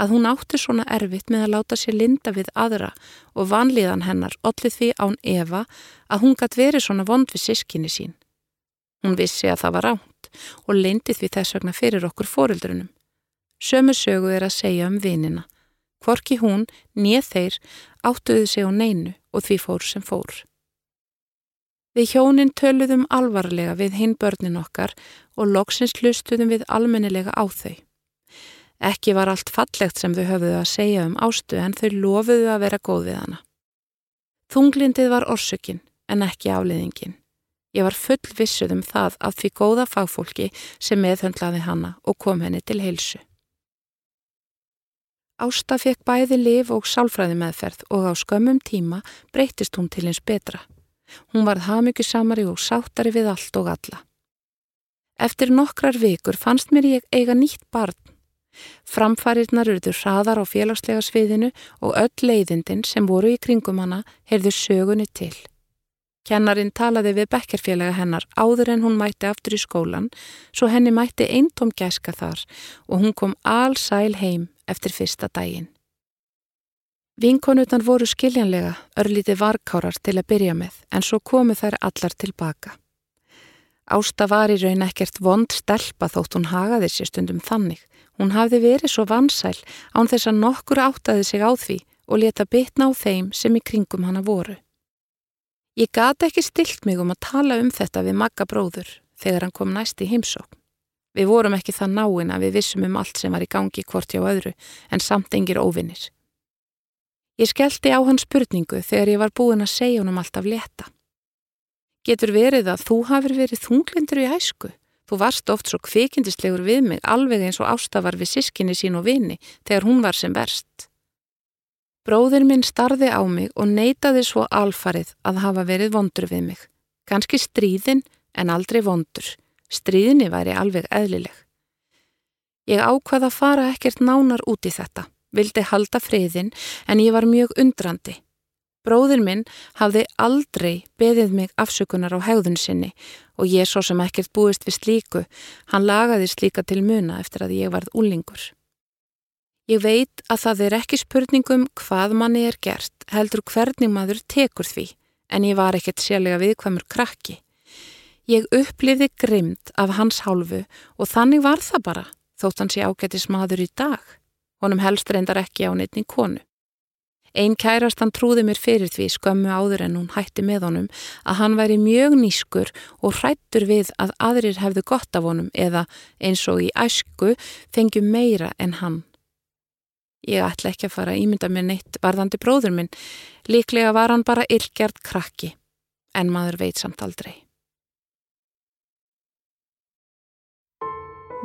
að hún átti svona erfitt með að láta sér linda við aðra og vanlíðan hennar ollið því án Eva að hún gætt verið svona vond við sískinni sín. Hún vissi að það var ránt og leindi því þess vegna fyrir okkur fórildrunum. Sömu sögu er að segja um vinina. Hvorki hún, nýð þeir, áttuðu sig á neinu og því fór sem fór. Við hjónin töluðum alvarlega við hinn börnin okkar og loksins hlustuðum við almennilega á þau. Ekki var allt fallegt sem þau höfðuðu að segja um ástu en þau lofuðu að vera góð við hana. Þunglindið var orsökin en ekki afliðingin. Ég var full vissuð um það af því góða fagfólki sem meðhöndlaði hanna og kom henni til heilsu. Ásta fekk bæði liv og sálfræði meðferð og á skömmum tíma breytist hún til eins betra. Hún varð hafmyggjusamari og sáttari við allt og alla. Eftir nokkrar vikur fannst mér ég eiga nýtt barn. Framfarirnar urður hraðar á félagslega sviðinu og öll leiðindin sem voru í kringum hana heyrðu sögunni til. Kennarin talaði við bekkerfélaga hennar áður en hún mætti aftur í skólan svo henni mætti eintóm gæska þar og hún kom allsæl heim eftir fyrsta daginn. Vinkonutan voru skiljanlega örlíti varkárar til að byrja með en svo komu þær allar tilbaka. Ásta var í raun ekkert vond stelpa þótt hún hagaði sér stundum þannig. Hún hafði verið svo vansæl án þess að nokkur áttaði sig á því og leta bitna á þeim sem í kringum hana voru. Ég gati ekki stilt mig um að tala um þetta við Magga bróður þegar hann kom næst í heimsókn. Við vorum ekki það náinn að við vissum um allt sem var í gangi hvort hjá öðru en samt engir óvinnir. Ég skellti á hans spurningu þegar ég var búin að segja honum alltaf leta. Getur verið að þú hafur verið þunglindur í æsku? Þú varst oft svo kvikindislegur við mig alveg eins og ástafar við sískinni sín og vini þegar hún var sem verst. Bróðir minn starði á mig og neytaði svo alfarið að hafa verið vondur við mig. Kanski stríðin en aldrei vondur. Stríðinni væri alveg eðlileg. Ég ákvaða að fara ekkert nánar út í þetta. Vildi halda friðin en ég var mjög undrandi. Bróðir minn hafði aldrei beðið mig afsökunar á hegðun sinni og ég svo sem ekkert búist við slíku, hann lagaði slíka til muna eftir að ég varð úlingur. Ég veit að það er ekki spurningum hvað manni er gert, heldur hvernig maður tekur því, en ég var ekkert sérlega viðkvæmur krakki. Ég upplifði grimd af hans hálfu og þannig var það bara, þótt hann sé ágættis maður í dag. Honum helst reyndar ekki á neittning konu. Einn kærast hann trúði mér fyrir því skömmu áður en hún hætti með honum að hann væri mjög nýskur og hrættur við að aðrir hefðu gott af honum eða eins og í æsku fengju meira en hann. Ég ætla ekki að fara að ímynda mér neitt varðandi bróður minn. Líklega var hann bara illgjart krakki, en maður veit samt aldrei.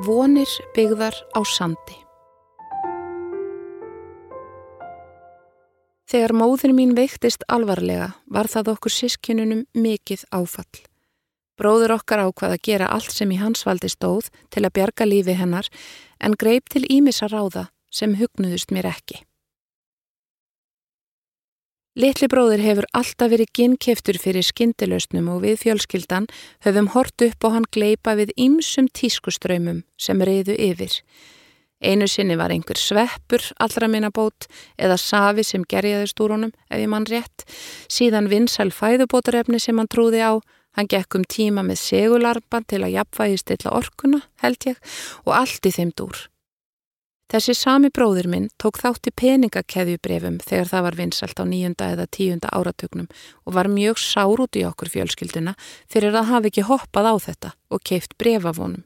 Vonir byggðar á sandi Þegar móður mín veiktist alvarlega var það okkur sískinunum mikið áfall. Bróður okkar ákvað að gera allt sem í hans valdi stóð til að bjarga lífi hennar en greip til ímissa ráða sem hugnuðust mér ekki. Litli bróður hefur alltaf verið ginnkeftur fyrir skindilausnum og við fjölskyldan höfum hort upp og hann gleipa við ýmsum tískuströymum sem reyðu yfir. Einu sinni var einhver sveppur allra minna bót eða safi sem gerjaðist úr honum ef ég mann rétt. Síðan vinsæl fæðubótarefni sem hann trúði á. Hann gekk um tíma með segularpan til að jafnvægi stilla orkuna held ég og allt í þeim dúr. Þessi sami bróðir minn tók þátt í peningakeðjubrefum þegar það var vinsalt á nýjunda eða tíunda áratögnum og var mjög sár út í okkur fjölskylduna fyrir að hafa ekki hoppað á þetta og keift brefavonum.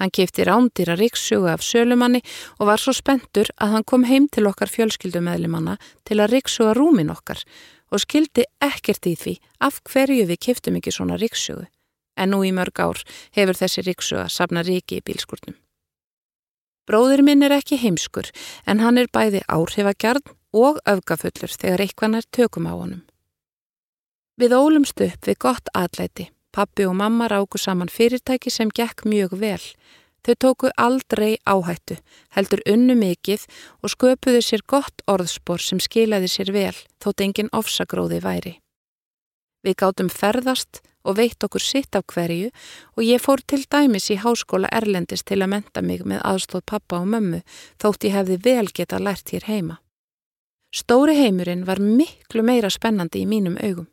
Hann keifti rándýra riksuga af sölumanni og var svo spentur að hann kom heim til okkar fjölskyldumæðlimanna til að riksuga rúmin okkar og skildi ekkert í því af hverju við keiftum ekki svona riksugu. En nú í mörg ár hefur þessi riksuga safna riki í bílskurnum. Bróður minn er ekki heimskur en hann er bæði áhrifagjarn og öfgafullur þegar eitthvað nær tökum á honum. Við ólumst upp við gott atlæti. Pappi og mamma ráku saman fyrirtæki sem gekk mjög vel. Þau tóku aldrei áhættu, heldur unnu mikið og sköpuðu sér gott orðspor sem skilaði sér vel þótt engin ofsagróði væri. Við gátum ferðast og veitt okkur sitt af hverju og ég fór til dæmis í háskóla Erlendis til að menta mig með aðstóð pappa og mömmu þótt ég hefði vel geta lært hér heima. Stóri heimurinn var miklu meira spennandi í mínum augum.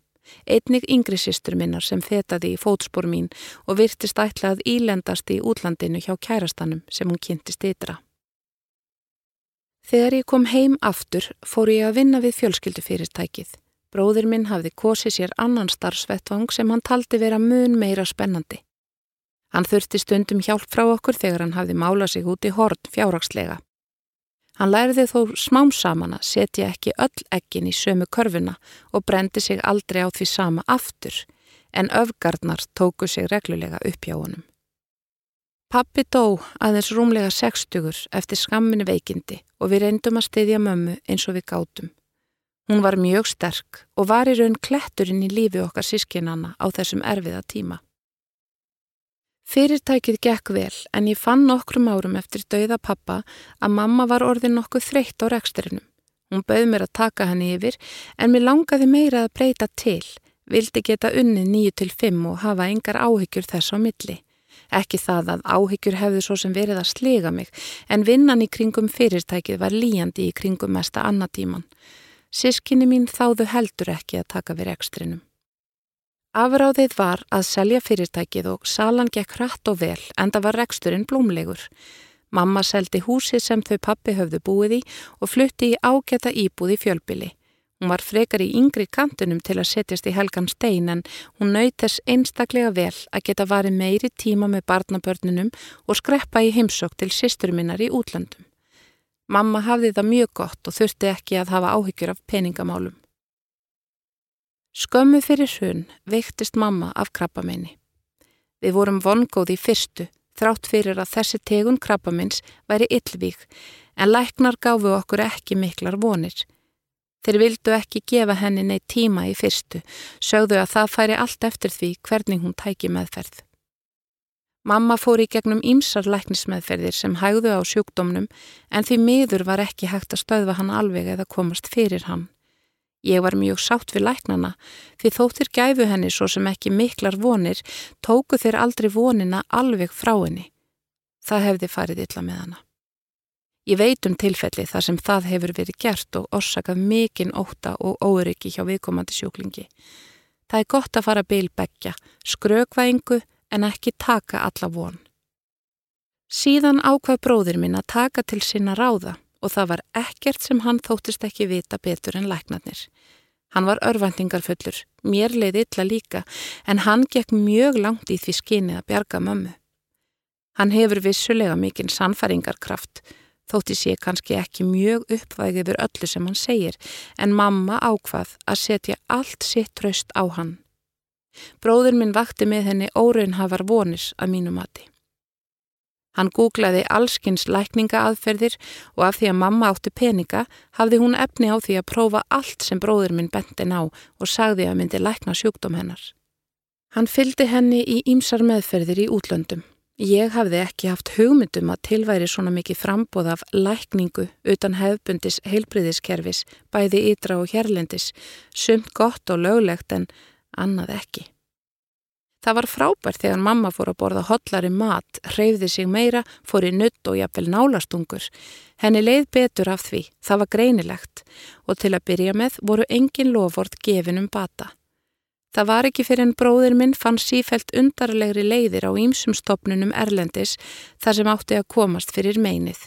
Einnig yngri sýstur minnar sem fetaði í fótspór mín og virtist ætlað ílendast í útlandinu hjá kærastanum sem hún kynntist ytra. Þegar ég kom heim aftur fór ég að vinna við fjölskyldufyrirtækið. Bróðir minn hafði kosið sér annan starfsvettvang sem hann taldi vera mun meira spennandi. Hann þurfti stundum hjálp frá okkur þegar hann hafði málað sig út í hort fjárrakslega. Hann læriði þó smám saman að setja ekki öll ekkin í sömu körfuna og brendi sig aldrei á því sama aftur, en öfgarnar tóku sig reglulega upp hjá honum. Pappi dó aðeins rúmlega sextugur eftir skamminu veikindi og við reyndum að styðja mömmu eins og við gátum. Hún var mjög sterk og var í raun kletturinn í lífi okkar sískinanna á þessum erfiða tíma. Fyrirtækið gekk vel en ég fann nokkrum árum eftir dauða pappa að mamma var orðin nokkuð þreytt á reksturinnum. Hún bauð mér að taka henni yfir en mér langaði meira að breyta til, vildi geta til fimm og hafa engar áhyggjur þess á milli. Ekki það að áhyggjur hefðu svo sem verið að slega mig en vinnan í kringum fyrirtækið var líjandi í kringum mesta annatíman. Sískinni mín þáðu heldur ekki að taka við rekstrinum. Afráðið var að selja fyrirtækið og salan gekk hratt og vel en það var reksturinn blómlegur. Mamma seldi húsi sem þau pappi höfðu búið í og flutti í ágæta íbúð í fjölbili. Hún var frekar í yngri kantunum til að setjast í helgan stein en hún naut þess einstaklega vel að geta varið meiri tíma með barnabörnunum og skreppa í heimsokk til sýsturuminnar í útlandum. Mamma hafði það mjög gott og þurfti ekki að hafa áhyggjur af peningamálum. Skömmu fyrir hrun veiktist mamma af krabbamenni. Við vorum vongóð í fyrstu, þrátt fyrir að þessi tegun krabbamins væri yllvík, en læknar gáfu okkur ekki miklar vonir. Þeir vildu ekki gefa henni neitt tíma í fyrstu, sögðu að það færi allt eftir því hvernig hún tæki meðferð. Mamma fór í gegnum ímsar læknismeðferðir sem hægðu á sjúkdómnum en því miður var ekki hægt að stöðva hann alveg eða komast fyrir hann. Ég var mjög sátt við læknana því þóttir gæfu henni svo sem ekki miklar vonir tóku þeir aldrei vonina alveg frá henni. Það hefði farið illa með hana. Ég veit um tilfelli þar sem það hefur verið gert og orsakað mikinn óta og óryggi hjá viðkomandi sjúklingi. Það er gott að fara bilbeggja, skrökvæðingu en ekki taka alla von. Síðan ákvað bróðir minn að taka til sinna ráða og það var ekkert sem hann þóttist ekki vita betur en læknarnir. Hann var örvendingarfullur, mér leiði illa líka, en hann gekk mjög langt í því skinið að bjarga mömmu. Hann hefur vissulega mikinn sannfæringarkraft, þótti sé kannski ekki mjög uppvægið yfir öllu sem hann segir, en mamma ákvað að setja allt sitt tröst á hann. Bróður minn vakti með henni óraunhafar vonis að mínu mati. Hann googlaði allskins lækningaaðferðir og af því að mamma átti peninga hafði hún efni á því að prófa allt sem bróður minn bentin á og sagði að myndi lækna sjúkdóm hennar. Hann fyldi henni í ímsar meðferðir í útlöndum. Ég hafði ekki haft hugmyndum að tilværi svona mikið frambóð af lækningu utan hefbundis heilbriðiskerfis, bæði ytra og hérlendis, sumt gott og löglegt en annað ekki. Það var frábært þegar mamma fór að borða hotlari mat, hreyfði sig meira, fór í nutt og jafnvel nálastungur. Henni leið betur af því, það var greinilegt og til að byrja með voru engin lofvort gefin um bata. Það var ekki fyrir en bróðir minn fann sífælt undarlegri leiðir á ýmsum stopnunum Erlendis þar sem átti að komast fyrir meinið.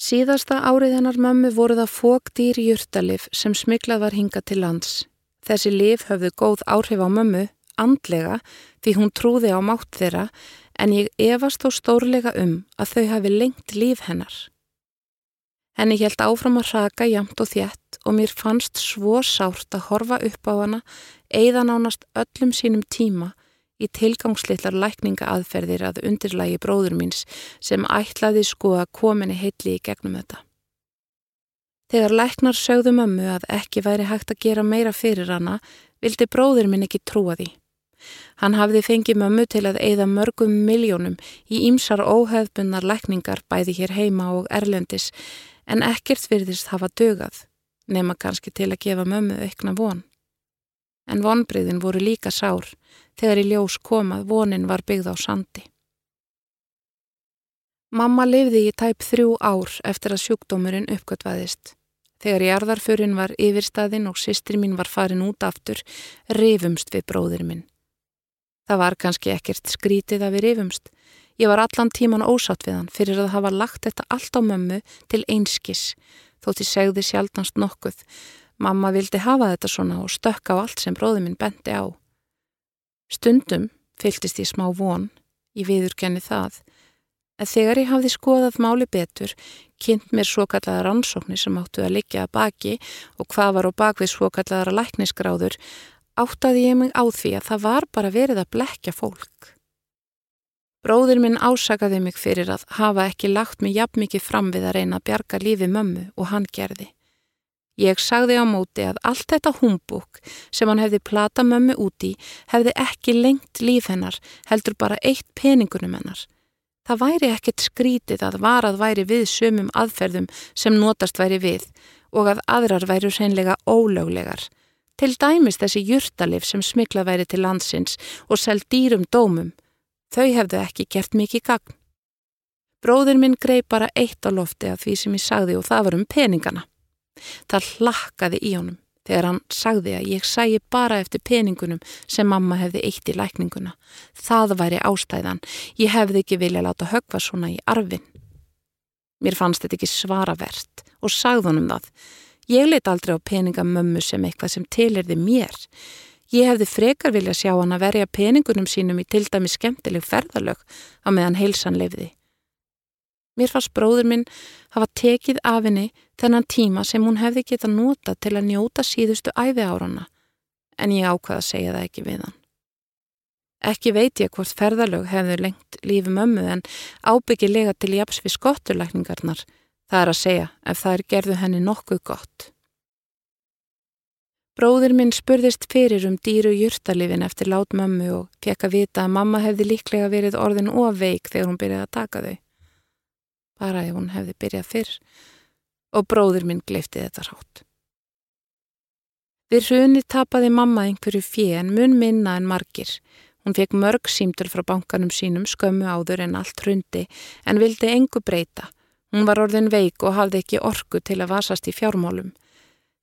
Síðasta árið hennar mömmu voru það fókdýr júrtalif sem smiklað var hinga til lands. Þessi lif höfðu góð áhrif á mömmu andlega því hún trúði á mátt þeirra en ég efast þó stórlega um að þau hafi lengt líf hennar. Henni helt áfram að raka jamt og þjætt og mér fannst svo sárt að horfa upp á hana eða nánast öllum sínum tíma í tilgangslitlar lækninga aðferðir að undirlægi bróður míns sem ætlaði sko að kominni heitli í gegnum þetta. Þegar læknar sögðu mömmu að ekki væri hægt að gera meira fyrir hana, vildi bróður minn ekki trúa því. Hann hafði fengið mömmu til að eigða mörgum miljónum í ímsar óhefbunnar lækningar bæði hér heima og erlendis en ekkert virðist hafa dögað, nema kannski til að gefa mömmu aukna von. En vonbriðin voru líka sár þegar í ljós komað vonin var byggð á sandi. Mamma lifði í tæp þrjú ár eftir að sjúkdómurinn uppgötvaðist. Þegar jarðarfurinn var yfirstaðinn og sýstri mín var farin út aftur, rifumst við bróðir minn. Það var kannski ekkert skrítið að við rifumst. Ég var allan tíman ósátt við hann fyrir að hafa lagt þetta allt á mömmu til einskis, þótt ég segði sjálfnast nokkuð. Mamma vildi hafa þetta svona og stökka á allt sem bróði minn bendi á. Stundum fylgist ég smá von, ég viðurkenni það, en þegar ég hafði skoðað máli betur, kynnt mér svo kallaða rannsóknir sem áttu að liggja að baki og hvað var á bakvið svo kallaðara læknisgráður, áttaði ég mig á því að það var bara verið að blekja fólk. Bróður minn ásakaði mig fyrir að hafa ekki lagt mig jafn mikið fram við að reyna að bjarga lífi mömmu og hann gerði. Ég sagði á móti að allt þetta humbúk sem hann hefði plata mömmu úti hefði ekki lengt líf hennar, heldur bara eitt peningunum hennar. Það væri ekkert skrítið að varað væri við sömum aðferðum sem notast væri við og að aðrar væri hreinlega ólöglegar. Til dæmis þessi júrtalif sem smikla væri til landsins og seld dýrum dómum. Þau hefðu ekki gert mikið gagn. Bróður minn grei bara eitt á lofti af því sem ég sagði og það var um peningana. Það hlakkaði í honum þegar hann sagði að ég sæi bara eftir peningunum sem mamma hefði eitt í lækninguna. Það væri ástæðan. Ég hefði ekki vilja láta högva svona í arfin. Mér fannst þetta ekki svaravert og sagði honum það. Ég leitt aldrei á peningamömmu sem eitthvað sem tilirði mér. Ég hefði frekar vilja sjá hann að verja peningunum sínum í til dæmi skemmtileg ferðalög á meðan heilsan lefði. Mér fannst bróður minn hafa tekið af henni þennan tíma sem hún hefði geta nota til að njóta síðustu æfi árana, en ég ákvaða að segja það ekki við hann. Ekki veit ég hvort ferðalög hefðu lengt lífi mömmu en ábyggilega til japs við skotturlækningarnar, það er að segja ef það er gerðu henni nokkuð gott. Bróður minn spurðist fyrir um dýru júrtalifin eftir lát mömmu og fekk að vita að mamma hefði líklega verið orðin og veik þegar hún byrjaði að taka þau bara ef hún hefði byrjað fyrr og bróður minn gleifti þetta rátt. Við hruni tapaði mamma einhverju fjö en mun minna en margir. Hún fekk mörg símtur frá bankanum sínum skömmu áður en allt hrundi en vildi engu breyta. Hún var orðin veik og hafði ekki orku til að vasast í fjármálum.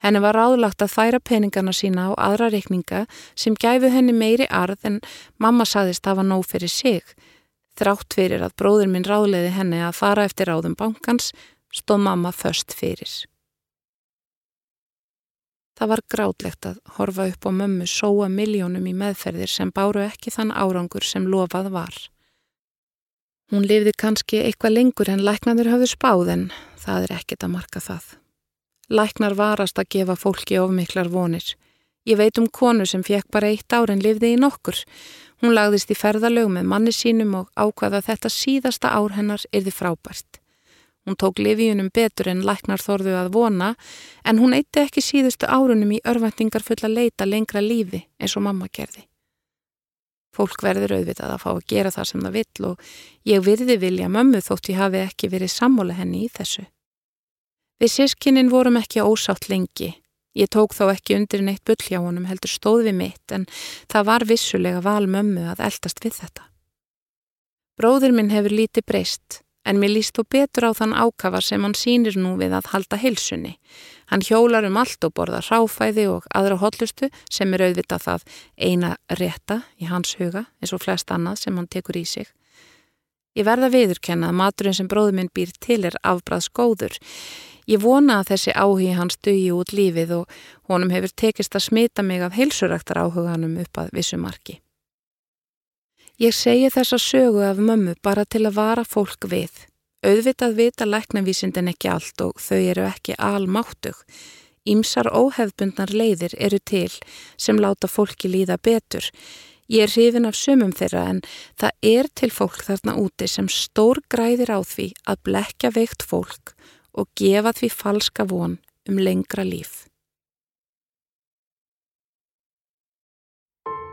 Henni var ráðlagt að færa peningana sína á aðra reikninga sem gæfu henni meiri arð en mamma saðist hafa nóg fyrir sig Þrátt fyrir að bróður minn ráðleiði henni að fara eftir ráðum bankans, stóð mamma först fyrir. Það var grátlegt að horfa upp á mömmu sóa miljónum í meðferðir sem báru ekki þann árangur sem lofað var. Hún lifði kannski eitthvað lengur en læknarnir höfðu spáð en það er ekkit að marka það. Læknar varast að gefa fólki ofmiklar vonir. Ég veit um konu sem fekk bara eitt ár en lifði í nokkur Hún lagðist í ferðalög með manni sínum og ákvaða þetta síðasta ár hennar yrði frábært. Hún tók livíunum betur en læknar þorðu að vona en hún eitti ekki síðustu árunum í örvendingar fulla leita lengra lífi eins og mamma gerði. Fólk verður auðvitað að fá að gera það sem það vill og ég virði vilja mömmu þótt ég hafi ekki verið sammóla henni í þessu. Við sískinin vorum ekki ósátt lengi Ég tók þá ekki undir neitt bull hjá honum heldur stóð við mitt en það var vissulega val mömmu að eldast við þetta. Bróður minn hefur lítið breyst en mér líst þó betur á þann ákafa sem hann sínir nú við að halda heilsunni. Hann hjólar um allt og borða ráfæði og aðra hotlustu sem er auðvitað það eina rétta í hans huga eins og flest annað sem hann tekur í sig. Ég verða viðurkenna að maturinn sem bróður minn býr til er afbræðs góður. Ég vona að þessi áhugi hans dugi út lífið og honum hefur tekist að smita mig af heilsuræktar áhuganum upp að vissu marki. Ég segi þessa sögu af mömmu bara til að vara fólk við. Auðvitað vita læknavísindin ekki allt og þau eru ekki almáttug. Ímsar óhefbundnar leiðir eru til sem láta fólki líða betur. Ég er hrifin af sumum þeirra en það er til fólk þarna úti sem stór græðir á því að blekja veikt fólk og gefa því falska von um lengra líf.